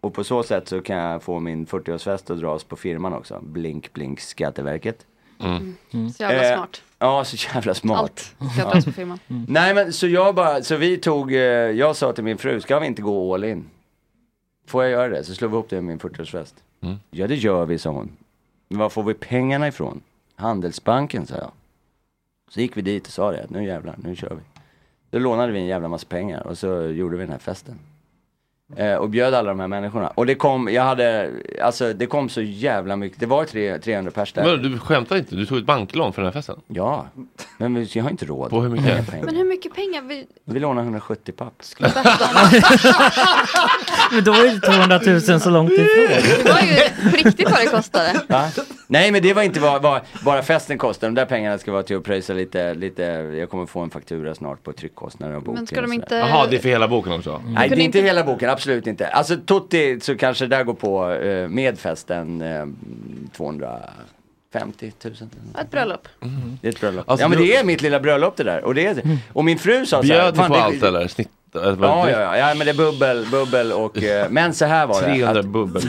Och på så sätt så kan jag få min 40-årsfest att dras på firman också. Blink, blink, Skatteverket. Mm. Så jävla Eh, smart. Ja, så jävla smart. Allt ska dras på firman. Nej men så jag bara, så vi tog, eh, jag sa till min fru, ska vi inte gå all in? Får jag göra det? Så slår vi ihop det med min 40-årsfest. Mm. Ja det gör vi, sa hon. Men var får vi pengarna ifrån? Handelsbanken, sa jag. Så gick vi dit och sa det, nu jävlar, nu kör vi. Då lånade vi en jävla massa pengar och så gjorde vi den här festen. Eh, och bjöd alla de här människorna. Och det kom, jag hade, alltså det kom så jävla mycket, det var tre, 300 pers där. Men du skämtar inte? Du tog ett banklån för den här festen? Ja, men vi- jag har inte råd. På hur mycket? Men hur mycket pengar? Vi... Vi lånade 170 papp. Men då är det 200 000 så långt ifrån. Det var ju på riktigt vad det kostade. Va? Nej men det var inte vad, vad bara festen kostade. De där pengarna ska vara till att pröjsa lite, lite, jag kommer få en faktura snart på tryckkostnader och boken. Men ska de inte-. Jaha, det är för hela boken också? Nej det är inte hela boken, absolut inte. Alltså Tutti så kanske det där går på eh, med festen eh, 250 000. Ett bröllop. Det är ett bröllop. Alltså, ja men det är mitt lilla bröllop det där. Och, det är, och min fru sa så här, Bjöd ni "Fan, på det- allt eller? Snitt? eller Ja, ja, ja, ja, men det är bubbel, bubbel och, eh, men så här var det. 300 att- bubbel.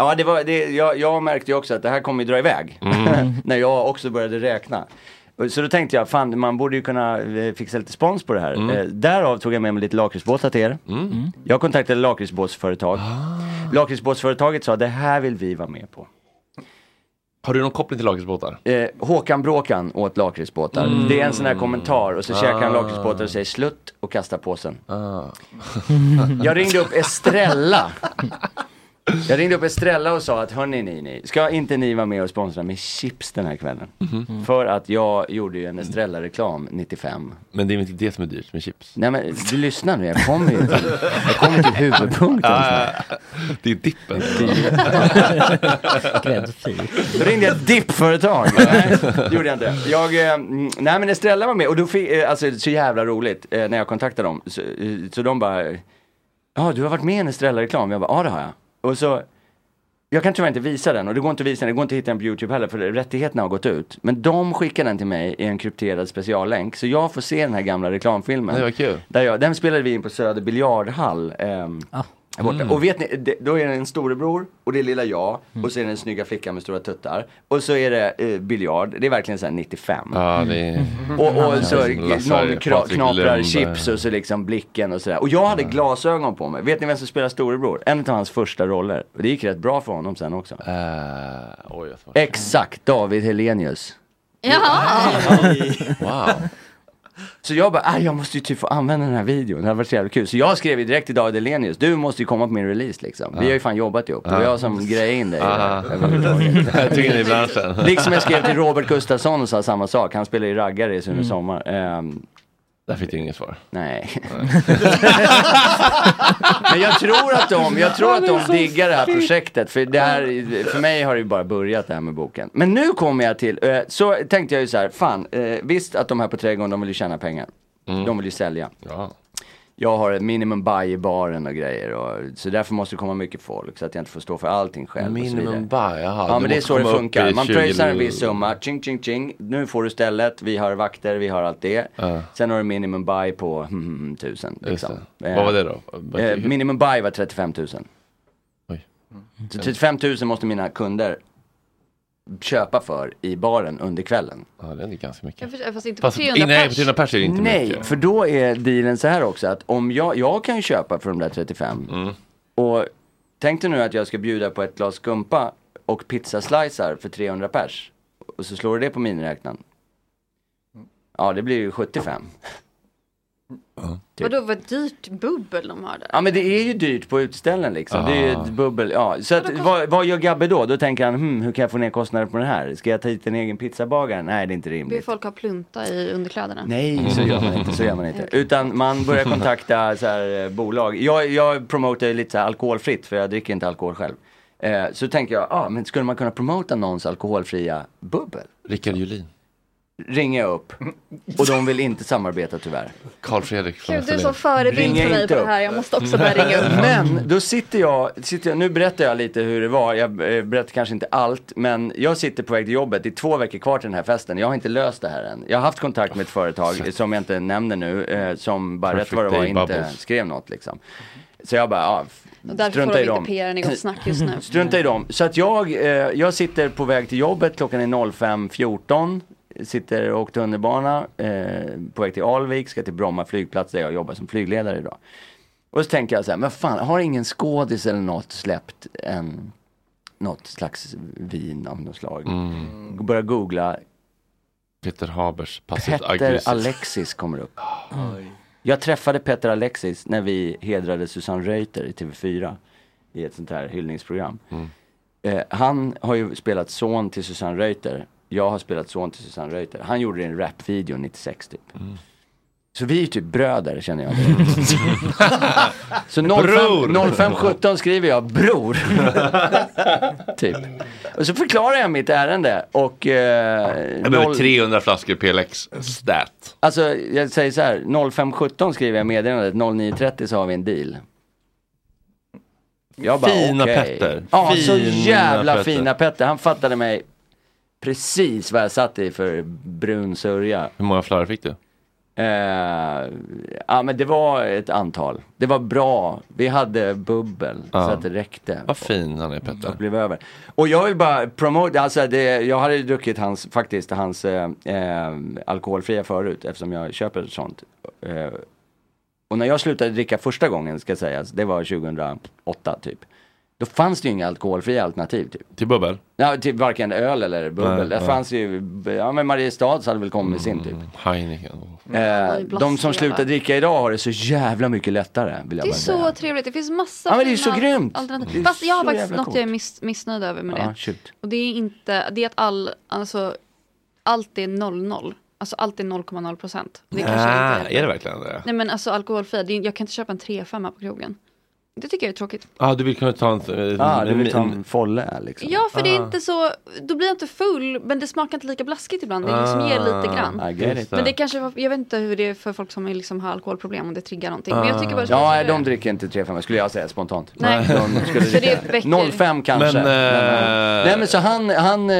Ja, det var, det, jag, jag märkte ju också att det här kommer ju dra iväg. Mm. När jag också började räkna. Så då tänkte jag, fan man borde ju kunna eh, fixa lite spons på det här. Mm. Eh, därav tog jag med mig lite lakritsbåtar till er. Jag kontaktade lakritsbåtsföretag. Ah. Lakritsbåtsföretaget sa, det här vill vi vara med på. Har du någon koppling till lakritsbåtar? Eh, Håkan Bråkan åt lakritsbåtar. Mm. Det är en sån här kommentar och så käkar han Ah. lakritsbåtar och säger slutt och kastar påsen. Ah. Jag ringde upp Estrella. Jag ringde upp Estrella och sa att hörni ni, ni, ska inte ni vara med och sponsra med chips den här kvällen? Mhm. För att jag gjorde ju en Estrella-reklam 95. Men det är inte det som är dyrt med chips? Nej men du lyssnar nu, jag kommer ju till, jag kommer till huvudpunkten. Ja. Det är dippen. Gräddfil. Då ringde jag ett dippföretag. Nej, det gjorde jag inte. Jag, eh, mm, nej men Estrella var med och då fick, eh, alltså så jävla roligt eh, när jag kontaktade dem. Så, så de bara, ja du har varit med i en Estrella-reklam? Jag bara, ja det har jag. Och så, jag kan tyvärr inte visa den och det går inte att visa den, det går inte att hitta den på YouTube heller för rättigheterna har gått ut. Men de skickar den till mig i en krypterad speciallänk så jag får se den här gamla reklamfilmen. Det var kul. Där jag, den spelade vi in på Söder biljardhall. ehm, här borta. Mm. Och vet ni, det, då är det en storebror och det är lilla jag och så är det en snygga flicka med stora tuttar. Och så är det eh, biljard, det är verkligen såhär 95. Ja, det är... Och, och så Lasse, någon kra, knaprar Lundberg. chips och så liksom blicken och sådär. Och jag hade glasögon på mig. Vet ni vem som spelar storebror? En av hans första roller. Och det gick rätt bra för honom sen också. Uh, oj, Exakt, David Helenius. Jaha! Wow. Så jag bara, "Aj, jag måste ju typ få använda den här videon, det hade varit så jävla kul. Så jag skrev ju direkt till David Elenius, du måste ju komma på min release liksom. Vi har ju fan jobbat ihop, det var jag som grejade in dig. Ah. Jag tycker ni i branschen. Liksom jag skrev till Robert Gustafsson och sa samma sak, han spelar ju raggare i Sune Mm. Sommar. Ehm, Där fick du inget svar. Nej. Men jag tror att de, jag tror att de diggar det här projektet. För, det här, för mig har det ju bara börjat det här med boken. Men nu kommer jag till, eh, så tänkte jag ju så här, fan, eh, visst att de här på Trädgården, de vill ju tjäna pengar. De vill ju sälja. Ja. Jag har ett minimum buy i baren och grejer. Och, så därför måste det komma mycket folk. Så att jag inte får stå för allting själv. Minimum buy, jaha. Ja men det är så det funkar. Man 20 pröjsar en viss summa, ching ching ching. Nu får du stället, vi har vakter, vi har allt det. Ja. Sen har du minimum buy på hmm, tusen. Liksom. det. Vad var det då? Eh, minimum buy var 35 000. Oj. Så 35 000 måste mina kunder köpa för i baren under kvällen. Ja, det är ganska mycket. Jag förstår, fast inte på Fast 300 nej, på pers. 300 pers är det inte Nej, mycket. för då är dealen så här också att om jag, jag kan ju köpa för de där 35. Mm. Och tänk dig nu att jag ska bjuda på ett glas skumpa och pizzaslicer för 300 pers. Och så slår du det på miniräknaren. Ja, det blir ju 75. Typ. Vadå vad dyrt bubbel de har där? Ja men det är ju dyrt på utställen liksom. Det är ju Ah. bubbel, ja. Så att, vad, vad gör Gabbe då? Då tänker han, hmm, hur kan jag få ner kostnaden på den här? Ska jag ta hit en egen pizzabagare? Nej det är inte rimligt. folk ha plunta i underkläderna? Nej, så gör man inte. Så gör man inte. Utan man börjar kontakta så här, eh, bolag. Jag, jag promotar lite så här alkoholfritt för jag dricker inte alkohol själv. Eh, så tänker jag, ah, men skulle man kunna promota någons alkoholfria bubbel? Rickard Julin. Ringer jag upp. Och de vill inte samarbeta tyvärr. Karl Fredrik från Gud, du är som förebild Ringer för mig inte på det upp. här. Jag måste också börja ringa upp. Men då sitter jag, sitter jag, nu berättar jag lite hur det var, jag eh, berättar kanske inte allt, men jag sitter på väg till jobbet, det är två veckor kvar till den här festen, jag har inte löst det här än. Jag har haft kontakt med ett företag, som jag inte nämner nu, eh, som bara rätt vad det var inte bubbles. skrev något liksom. Så jag bara, ja, f- Och därför strunta får i inte dem. PR i Gott Snack just nu. Strunta i dem. Så att jag, eh, jag sitter på väg till jobbet, klockan är 05.14. Sitter och åker tunnelbana, eh, på väg till Alvik, ska till Bromma flygplats där jag jobbar som flygledare idag. Och så tänker jag så här, men fan, har ingen skådis eller något släppt en, något slags vin av något slag? Mm. Börja googla, Peter Habers passivt Petter. Alexis kommer upp. Jag träffade Petter Alexis när vi hedrade Susanne Reuter i TV4 i ett sånt här hyllningsprogram. Mm. Eh, han har ju spelat son till Susanne Reuter. Jag har spelat son till Susanne Reuter. Han gjorde det i en rapvideo 96 typ. Mm. Så vi är ju typ bröder känner jag. Så Bror! 05, 0517 skriver jag bror. typ. Och så förklarar jag mitt ärende och... Eh, Jag behöver noll- 300 flaskor PLX stat. Alltså jag säger så här, 0517 skriver jag meddelandet, 0930 så har vi en deal. Jag bara, Fina okej. Petter. Ja, så Fina jävla Petter. fina Petter. Han fattade mig precis vad jag satt i för brun sörja. Hur många flarrar fick du? Eh, ja men det var ett antal. Det var bra. Vi hade bubbel Ja. så att det räckte. Vad fin han är Petter. Det blev över. Och jag vill bara promote, alltså det, jag hade ju druckit hans, faktiskt hans eh, eh, alkoholfria förut eftersom jag köper sånt. Eh, och när jag slutade dricka första gången ska sägas, det var 2008 typ. Då fanns det ju inga alkoholfria alternativ typ. Till bubbel? Ja, till varken öl eller bubbel. Nej, det nej. fanns ju, ja men Mariestads hade väl kommit med sin typ. Heineken. Eh, de som slutar dricka idag har det så jävla mycket lättare vill jag Det är bara säga. så trevligt, det finns massa Ja, men det är så grymt. alternativ. Är Fast jag har så faktiskt något coolt. jag är miss, missnöjd över med Ja, det. shoot. Och det är inte, det är att all, alltså, allt är 0,0. Alltså allt är 0,0 procent. Det kanske inte är det verkligen det? Nej men alltså är, jag kan inte köpa en 3,5 på krogen. Det tycker jag är tråkigt. Ja, du vill kunna ta en... Ah, du vill ta en- en folle liksom. Ja för det är Ah. inte så, då blir jag inte full men det smakar inte lika blaskigt ibland. Det liksom ger lite grann. I get it. Men det kanske, var- jag vet inte hur det är för folk som är liksom har alkoholproblem om det triggar någonting. Men jag tycker bara det Ja, vara nej, så- de dricker inte 3-5 skulle jag säga spontant. Nej. De skulle Så det dricka väcker- 05 kanske. Men, Men, eh, nej men så han, han eh,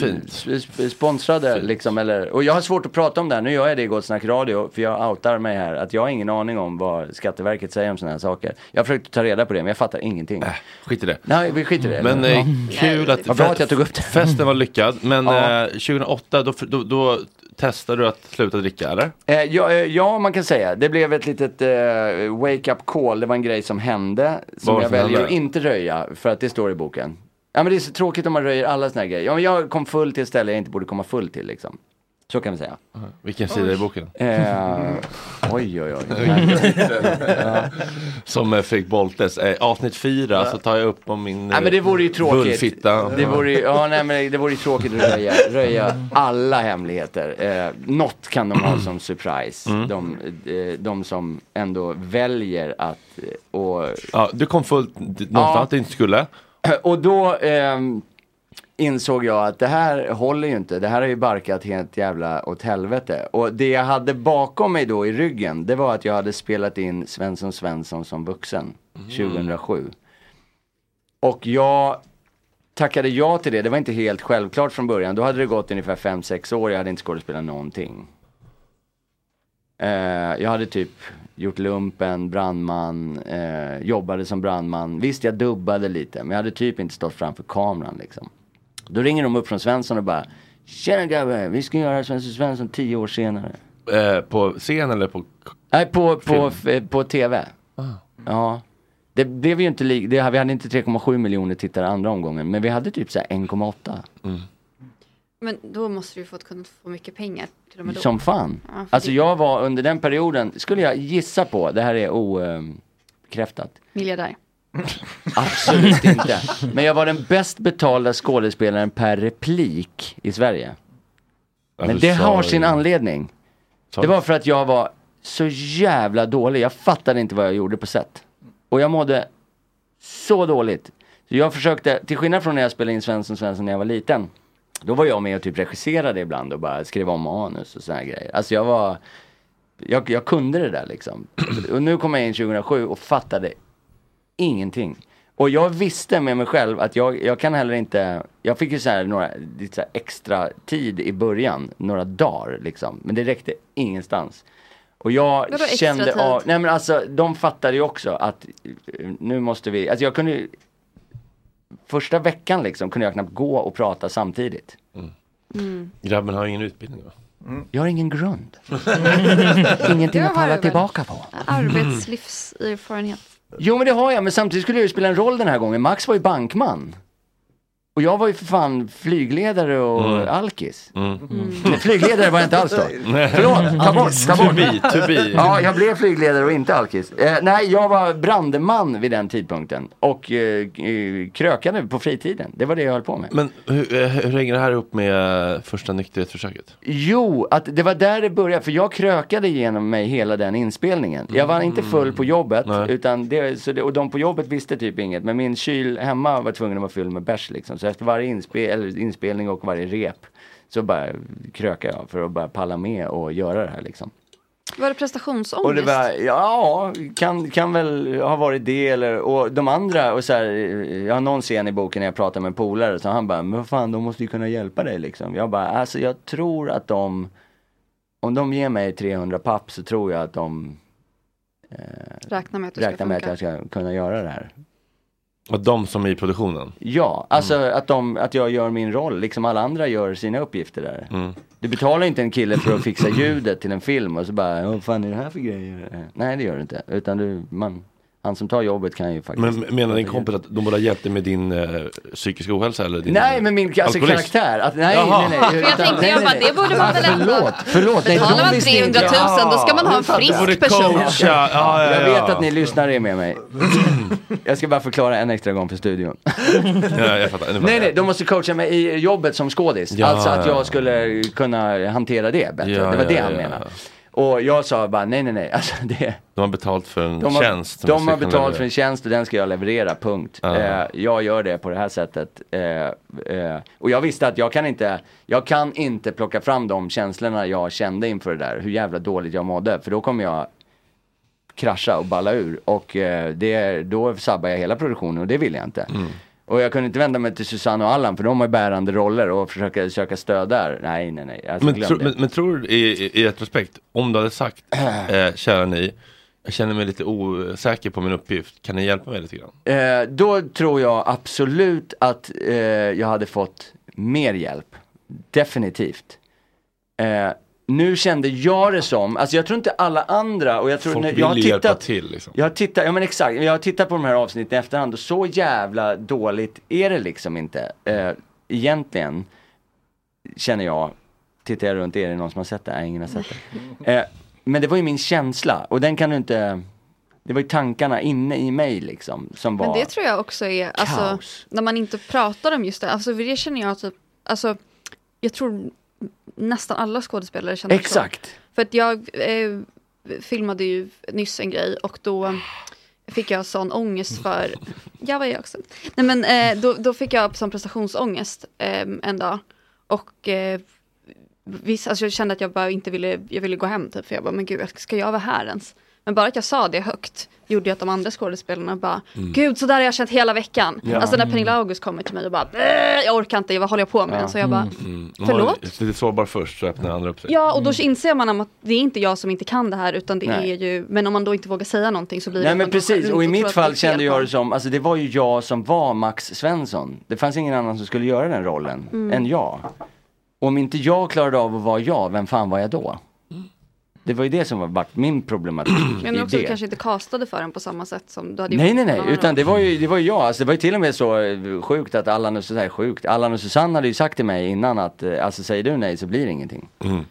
sp- sponsrade liksom eller, och jag har svårt att prata om det här, nu gör jag det i Gott Snack Radio för jag outar mig här att jag har ingen aning om vad Skatteverket säger om sådana här saker. Jag har försökt ta reda på det men jag fattar ingenting. Skit i det. Nej, vi skiter i det. Men eh, kul att, Vad bra att jag tog upp det. festen var lyckad. Men Ja. eh, 2008 då, då, då testade du att sluta dricka eller? Eh, ja, eh, ja, man kan säga. Det blev ett litet eh, wake-up call. Det var en grej som hände. Som Vad var det jag som väljer hände? att inte röja. För att det står i boken. Ja men det är så tråkigt om man röjer alla såna här grejer. Ja, men jag kom full till ett ställe jag inte borde komma full till liksom. Så kan vi säga. Vilken sida i boken? Eh, oj oj oj. ja. Som eh, Fredrik Boltes, eh, avsnitt fyra så tar jag upp om min Nej men det vore ju eh, tråkigt. bullfitta. Det vore ju, ja, nej, men det vore ju tråkigt att röja, röja alla hemligheter. Eh, något kan de ha som surprise. Mm. De, eh, de som ändå väljer att eh, och Ja, du kom fullt någonstans Ja. att du inte skulle. Och då ehm, insåg jag att det här håller ju inte. Det här har ju barkat helt jävla åt helvete. Och det jag hade bakom mig då i ryggen, det var att jag hade spelat in Svensson Svensson som vuxen 2007. Och jag tackade ja till det. Det var inte helt självklart från början. Då hade det gått ungefär 5-6 år. Jag hade inte skådespelat någonting. Eh, jag hade typ gjort lumpen, brandman, eh, jobbade som brandman. Visst, jag dubbade lite, men jag hade typ inte stått framför kameran liksom. Då ringer de upp från Svensson och bara Tjena grabbar, vi ska göra Svensson Svensson tio år senare. Eh, på scen eller på... Nej, på, på, f- på tv. Ja. Det blev ju inte li- det, vi hade inte 3,7 miljoner tittare andra omgången, men vi hade typ så här 1,8. Men då måste du ju fått kunnat få mycket pengar till och med då. Som fan. Ja, Alltså det- jag var under den perioden, skulle jag gissa på, det här är obekräftat. Miljardär. Absolut inte. Men jag var den bäst betalda skådespelaren per replik i Sverige. Men det har sin anledning. Det var för att jag var så jävla dålig. Jag fattade inte vad jag gjorde på set. Och jag mådde så dåligt. Så jag försökte, till skillnad från när jag spelade in Svensson Svensson när jag var liten. Då var jag med och typ regisserade ibland och bara skrev om manus och såna här grejer. Alltså jag var, jag, jag kunde det där liksom. Och nu kom jag in 2007 och fattade ingenting. Och jag visste med mig själv att jag, jag kan heller inte, jag fick ju så här några lite så här extra tid i början, några dagar liksom. Men det räckte ingenstans. Och jag Vadå extra kände tid? av, nej men alltså de fattade ju också att eh, nu måste vi, alltså jag kunde ju, första veckan liksom kunde jag knappt gå och prata samtidigt. Mm. Grabben har ingen utbildning va? Jag har ingen grund. Ingenting att falla tillbaka på. Arbetslivserfarenhet. Jo men det har jag, men samtidigt skulle det ju spela en roll den här gången. Max var ju bankman. Och jag var ju för fan flygledare och Mm. alkis. Mm. Men flygledare var jag inte alls då. Nej. Förlåt, ta bort, ta To bort. be, to be. Ja, jag blev flygledare och inte alkis. Eh, nej, jag var brandman vid den tidpunkten. Och eh, eh, krökade på fritiden. Det var det jag höll på med. Men hur, eh, hur hänger det här upp med eh, första nykterhetsförsöket? Jo, att det var där det började, för jag krökade igenom mig hela den inspelningen. Jag var inte full på jobbet, utan det, så det, och de på jobbet visste typ inget. Men min kyl hemma var tvungen att vara fylld med bärs liksom. Så efter varje inspe, eller inspelning och varje rep så bara krökade jag för att bara palla med och göra det här liksom. Var det prestationsångest? Och det var, ja, kan, kan väl ha varit det eller, och de andra, och så här, jag har någon scen i boken när jag pratar med en polare, så han bara, men vad fan, de måste ju kunna hjälpa dig liksom. Jag bara, alltså jag tror att de, om de ger mig 300 papp så tror jag att de Räkna med att räknar med att jag ska kunna göra det här. Och de som är i produktionen? Ja, alltså att, de, att jag gör min roll, liksom alla andra gör sina uppgifter där. Mm. Du betalar inte en kille för att fixa ljudet till en film och så bara, vad fan är det här för grejer? Nej det gör du inte, utan du, man, han som tar jobbet kan ju faktiskt. Men menar din kompis att de borde ha hjälpt dig med din eh, psykiska ohälsa eller din Nej men min alltså, alkoholism? karaktär, att, nej, Jaha. nej nej. För jag tänkte, jag bara, det borde man väl ändå... Förlåt, förlåt. nej, Betalar man visste inte. 300 000 då ska man ha en frisk person. Ja, ja, Jag ja. vet att ni lyssnar är med mig. Jag ska bara förklara en extra gång för studion. Ja, jag fattar. Nej nej, de måste coacha mig i jobbet som skådis. Ja, alltså att ja, ja. jag skulle kunna hantera det bättre. Ja, det var ja, det ja, han ja, menade. Och jag sa bara nej nej nej, alltså det, De har betalt för en de har, tjänst. de har betalt leverera. för en tjänst och den ska jag leverera, punkt. Ja. Eh, jag gör det på det här sättet. Eh, eh, och jag visste att jag kan inte, jag kan inte plocka fram de känslorna jag kände inför det där, hur jävla dåligt jag mådde. För då kommer jag krascha och balla ur. Och eh, det, då sabbar jag hela produktionen och det vill jag inte. Mm. Och jag kunde inte vända mig till Susanne och Allan för de har bärande roller och försöka söka stöd där. Nej, nej, nej. Alltså, Men, tro, men, men tror du i, i, i retrospekt, om du hade sagt, eh, kära ni, jag känner mig lite osäker på min uppgift, kan ni hjälpa mig lite grann? Eh, då tror jag absolut att eh, jag hade fått mer hjälp. Definitivt. Eh, nu kände jag det som, alltså jag tror inte alla andra och jag tror Folk när, vill jag har tittat, hjälpa till liksom. Jag har tittat, ja men exakt, jag har tittat på de här avsnitten i efterhand och så jävla dåligt är det liksom inte. Eh, egentligen känner jag, tittar jag runt, är det någon som har sett det? Nej, ingen har sett det. Eh, men det var ju min känsla och den kan du inte, det var ju tankarna inne i mig liksom som var Men det tror jag också är, alltså, kaos. när man inte pratar om just det, alltså det känner jag typ, alltså, jag tror nästan alla skådespelare känner Exakt. så. För att jag eh, filmade ju nyss en grej och då fick jag sån ångest för, jag var jag också. Nej men eh, då, då fick jag sån prestationsångest eh, en dag. Och eh, visst, alltså jag kände att jag bara inte ville, jag ville gå hem typ, för jag bara, men gud, ska jag vara här ens? Men bara att jag sa det högt gjorde ju att de andra skådespelarna bara, Mm. gud så där har jag känt hela veckan. Ja. Alltså när Mm. Pernilla August kommer till mig och bara, "Äh, jag orkar inte, vad håller jag på med? Så jag bara, Mm. De förlåt? lite sårbar först, så öppnar andra upp sig. Ja, och då inser man att det är inte jag som inte kan det här, utan det Nej. är ju, men om man då inte vågar säga någonting så blir det Nej men precis, och i mitt fall kände jag det som, alltså det var ju jag som var Max Svensson. Det fanns ingen annan som skulle göra den rollen Mm. än jag. Och om inte jag klarade av att vara jag, vem fan var jag då? Det var ju det som var min problematik Men i också det. du kanske inte castade för den på samma sätt som du hade Nej gjort nej nej, någon utan det var ju, det var ju jag. Alltså, det var ju till och med så eh, sjukt att Allan och, här, sjukt. Allan och Susanne hade ju sagt till mig innan att, eh, alltså säger du nej så blir det ingenting. Mm.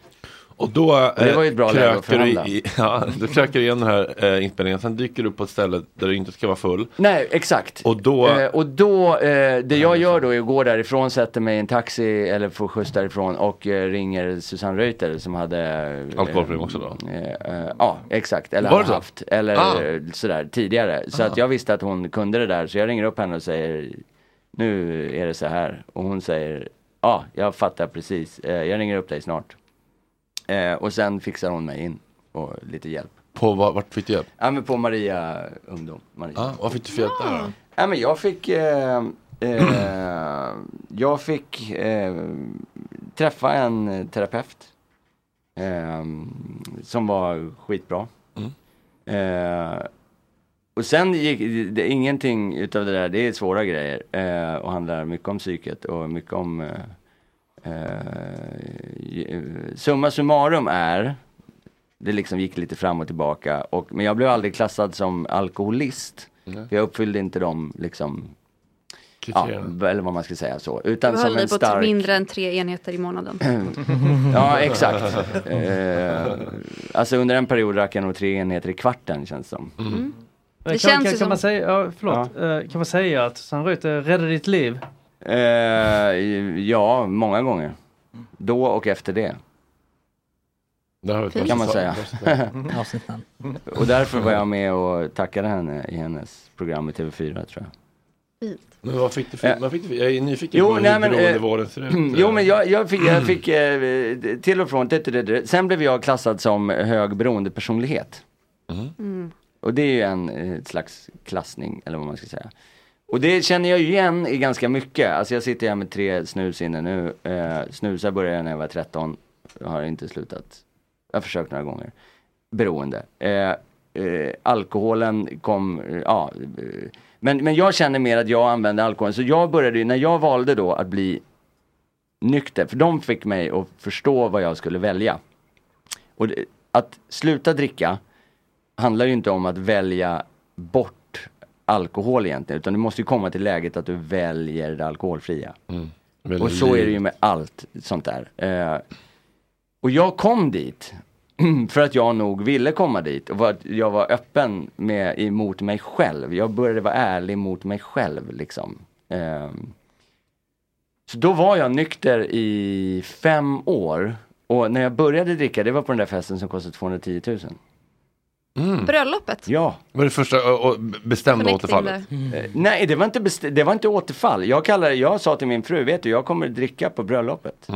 Och då det var ju ett bra läge att krökar du, förhandla. i, ja, du krökar igen den här eh, inspelningen, sen dyker du upp på ett ställe där du inte ska vara full. Nej, exakt. Och då, Eh, och då, eh, det jag gör då är att gå därifrån, sätter mig i en taxi eller får skjuts därifrån och eh, ringer Susanne Reuter som hade eh, Alkoholproblem också då? Eh, eh, ja, exakt. Eller så? haft. Eller Ah. eh, sådär tidigare. Så Ah. att jag visste att hon kunde det där. Så jag ringer upp henne och säger Nu är det så här. Och hon säger Ja, jag fattar precis. Eh, jag ringer upp dig snart. Eh, och sen fixar hon mig in. Och lite hjälp. På vad, vart fick du hjälp? Ja men på Maria Ungdom. Maria. Ah, vad fick du för hjälp där då? Ja men jag fick eh, eh, Jag fick eh, träffa en eh, terapeut. Ehm, som var skitbra. Eh, och sen gick det, ingenting utav det där, det är svåra grejer eh, och handlar mycket om psyket och mycket om eh, eh, Summa summarum är, det liksom gick lite fram och tillbaka, och, men jag blev aldrig klassad som alkoholist. För jag uppfyllde inte de liksom Ja, eller vad man ska säga så. Utan Du som höll en dig på stark... mindre än tre enheter i månaden. ja, exakt. Eh, alltså under en period drack jag nog tre enheter i kvarten känns som. Mm. Men Det kan, känns kan, kan, man som- säga, ja, förlåt, Eh, kan man säga att Susanne Reuter räddade ditt liv? Eh, ja, många gånger. Då och efter det. Kan man säga. Och därför var jag med och tackade henne i hennes program i TV4 tror jag. Men vad fick du för, vad fick du för, jag är nyfiken Jo, på nej, hur men, beroendevården eh, ser ut. Jo men jag, jag fick, jag fick eh, till och från, det, det, det. sen blev jag klassad som hög beroendepersonlighet. Mm. Och det är ju en eh, slags klassning, eller vad man ska säga. Och det känner jag ju igen i ganska mycket. Alltså jag sitter här med tre snus inne nu. Eh, snusa började jag när jag var 13. Jag har inte slutat. Jag har försökt några gånger. Beroende. Eh, eh, alkoholen kom, eh, ja. Eh, men, men jag känner mer att jag använde alkoholen. Så jag började ju, när jag valde då att bli nykter, för de fick mig att förstå vad jag skulle välja. Och det, att sluta dricka handlar ju inte om att välja bort alkohol egentligen, utan du måste ju komma till läget att du väljer det alkoholfria. Väljer Och så är det ju med allt sånt där. Eh, och jag kom dit för att jag nog ville komma dit och för att jag var öppen med, emot mig själv. Jag började vara ärlig mot mig själv liksom. Eh, så då var jag nykter i fem år. Och när jag började dricka, det var på den där festen som kostade 210 000. Bröllopet. Ja. Var det första och, och bestämda återfallet? Eh, Nej, det var, inte det var inte återfall. Jag, kallar, jag sa till min fru, vet du, jag kommer dricka på bröllopet.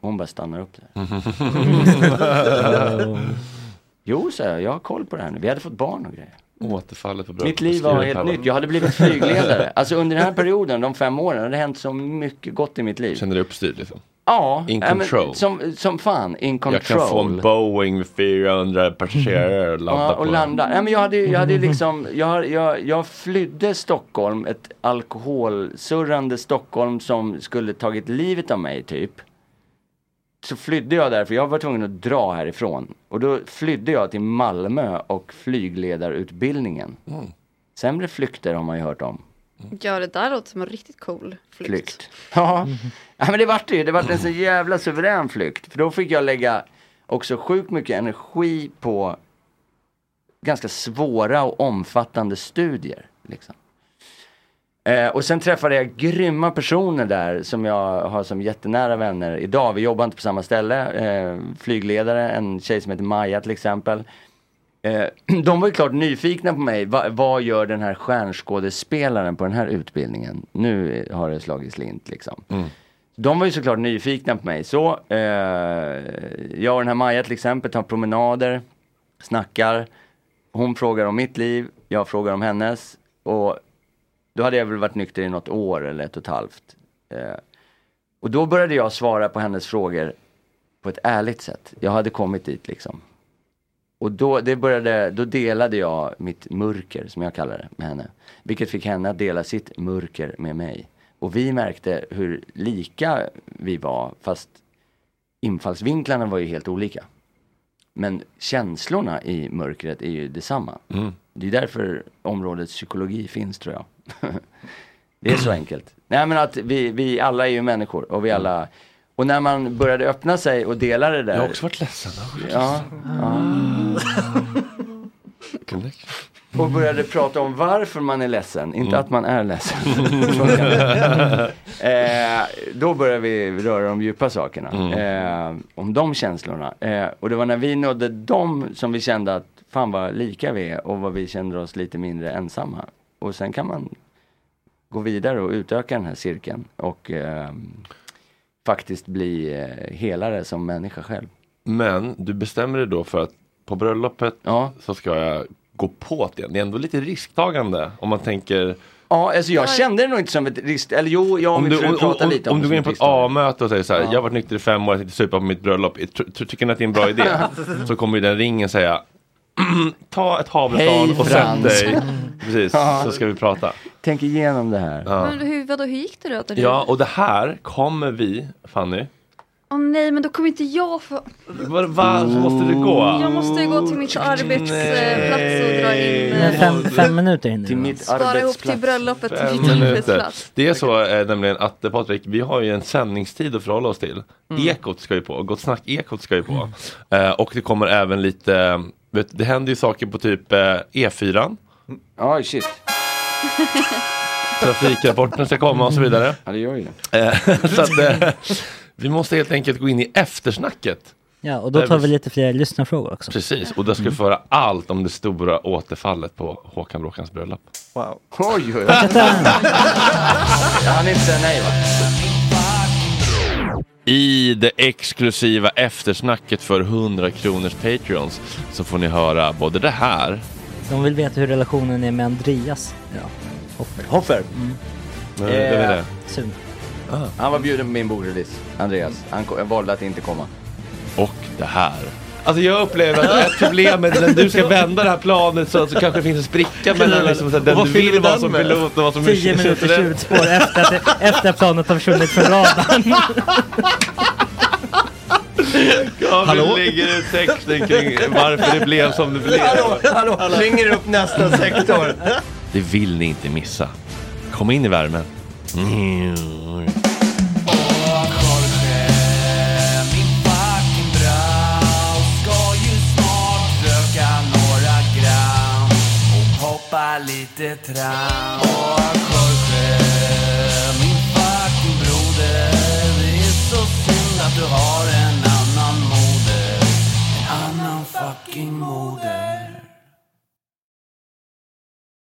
Hon bara stannar upp där. jo, sa jag, jag har koll på det här nu. Vi hade fått barn och grejer. Återfallet på bröllopet. Mitt liv var det helt nytt. Jag hade blivit flygledare. Alltså under den här perioden, de fem åren, hade det hänt så mycket gott i mitt liv. Känner dig uppstyrd liksom? Ja, In ja, control. som, som fan, in control. Jag kan få en Boeing med 400 passagerare och landa Ja, på och den. landa. Nej, men jag hade, jag hade liksom, jag, jag, jag flydde Stockholm, ett alkoholsurrande Stockholm som skulle tagit livet av mig typ. Så flydde jag där, för jag var tvungen att dra härifrån. Och då flydde jag till Malmö och flygledarutbildningen. Mm. Sämre flykter har man ju hört om. Ja, det där låter som en riktigt cool flykt. Flykt. Ja. ja, men det vart det ju. Det vart en så jävla suverän flykt. För då fick jag lägga också sjukt mycket energi på ganska svåra och omfattande studier. Liksom. Eh, och sen träffade jag grymma personer där som jag har som jättenära vänner idag. Vi jobbar inte på samma ställe. Eh, flygledare, en tjej som heter Maja till exempel. Eh, de var ju klart nyfikna på mig. Va, vad gör den här stjärnskådespelaren på den här utbildningen? Nu har det slagit slint liksom. Mm. De var ju såklart nyfikna på mig. Så eh, jag och den här Maja till exempel tar promenader, snackar. Hon frågar om mitt liv, jag frågar om hennes. Och då hade jag väl varit nykter i något år eller ett och ett halvt. Eh, och då började jag svara på hennes frågor på ett ärligt sätt. Jag hade kommit dit liksom. Och då, det började, då delade jag mitt mörker, som jag kallar det, med henne. Vilket fick henne att dela sitt mörker med mig. Och vi märkte hur lika vi var, fast infallsvinklarna var ju helt olika. Men känslorna i mörkret är ju detsamma. Det är därför området psykologi finns tror jag. det är så enkelt. Nej men att vi, vi alla är ju människor och vi alla och när man började öppna sig och dela det där. Jag har också varit ledsen. Ja. ja. Och började prata om varför man är ledsen, inte Mm. att man är ledsen. eh, då började vi röra de djupa sakerna. Mm. Eh, om de känslorna. Eh, och det var när vi nådde dem som vi kände att fan vad lika vi är och vad vi kände oss lite mindre ensamma. Och sen kan man gå vidare och utöka den här cirkeln och eh, faktiskt bli eh, helare som människa själv. Men du bestämmer dig då för att på bröllopet så ska jag gå på det. Det är ändå lite risktagande om man tänker Ja, alltså jag kände det nog inte som ett risk, eller jo, jag och Om min du, fru pratade lite om om du går in på ett A-möte och säger så här, Ja. jag har varit nykter i fem år, jag tänkte supa på mitt bröllop, tycker ni att det är en bra idé? så kommer ju den ringen säga, ta ett havretal Hej, och sätt dig. Precis, Ja. så ska vi prata. Tänk igenom det här. Ja. Men hur, vadå, hur gick det då? Ja, och det här kommer vi, Fanny, Åh nej, men då kommer inte jag få... var, va, så måste du gå? Jag måste ju gå till mitt arbetsplats och dra in... Eh, fem, fem minuter hinner Till mitt Spara ihop till bröllopet till Fem mitt minuter. arbetsplats. Det är så eh, nämligen att eh, Patrik, vi har ju en sändningstid att förhålla oss till. Mm. Ekot ska ju på, Gott Snack Ekot ska ju på. Eh, och det kommer även lite, eh, vet, det händer ju saker på typ eh, E4. Ja, shit. Trafikrapporten ska komma och så vidare. Ja, det gör ju det. Eh, så att, eh, vi måste helt enkelt gå in i eftersnacket. Ja, och då tar vi lite fler lyssnarfrågor också. Precis, och där ska vi få höra allt om det stora återfallet på Håkan Bråkans bröllop. Wow. Oj, oj, oj. Jag hann inte säga nej va? I det exklusiva eftersnacket för 100 kronors Patreons så får ni höra både det här De vill veta hur relationen är med Andreas. Ja. Hoffer. Hoffer? Mm. Men vem är det? Sun. Han var bjuden på min bordrelease, Andreas. Han ko- jag valde att inte komma. Och det här. Alltså jag upplever att ett problem med när du ska vända det här planet så, så kanske det finns en spricka mellan liksom, så här, den du vill vi vara som med? pilot och vad som Tio minuters tjuvspår efter att, efter att planet har försvunnit från radarn. Ja, Hallå? vi lägger ut texten kring varför det blev som det blev. Hallå, hallå, ringer upp nästa sektor. Det vill ni inte missa. Kom in i värmen. Mm. lite tram Och Jorge, min fucking broder Det är så synd att du har en annan moder. En annan fucking moder.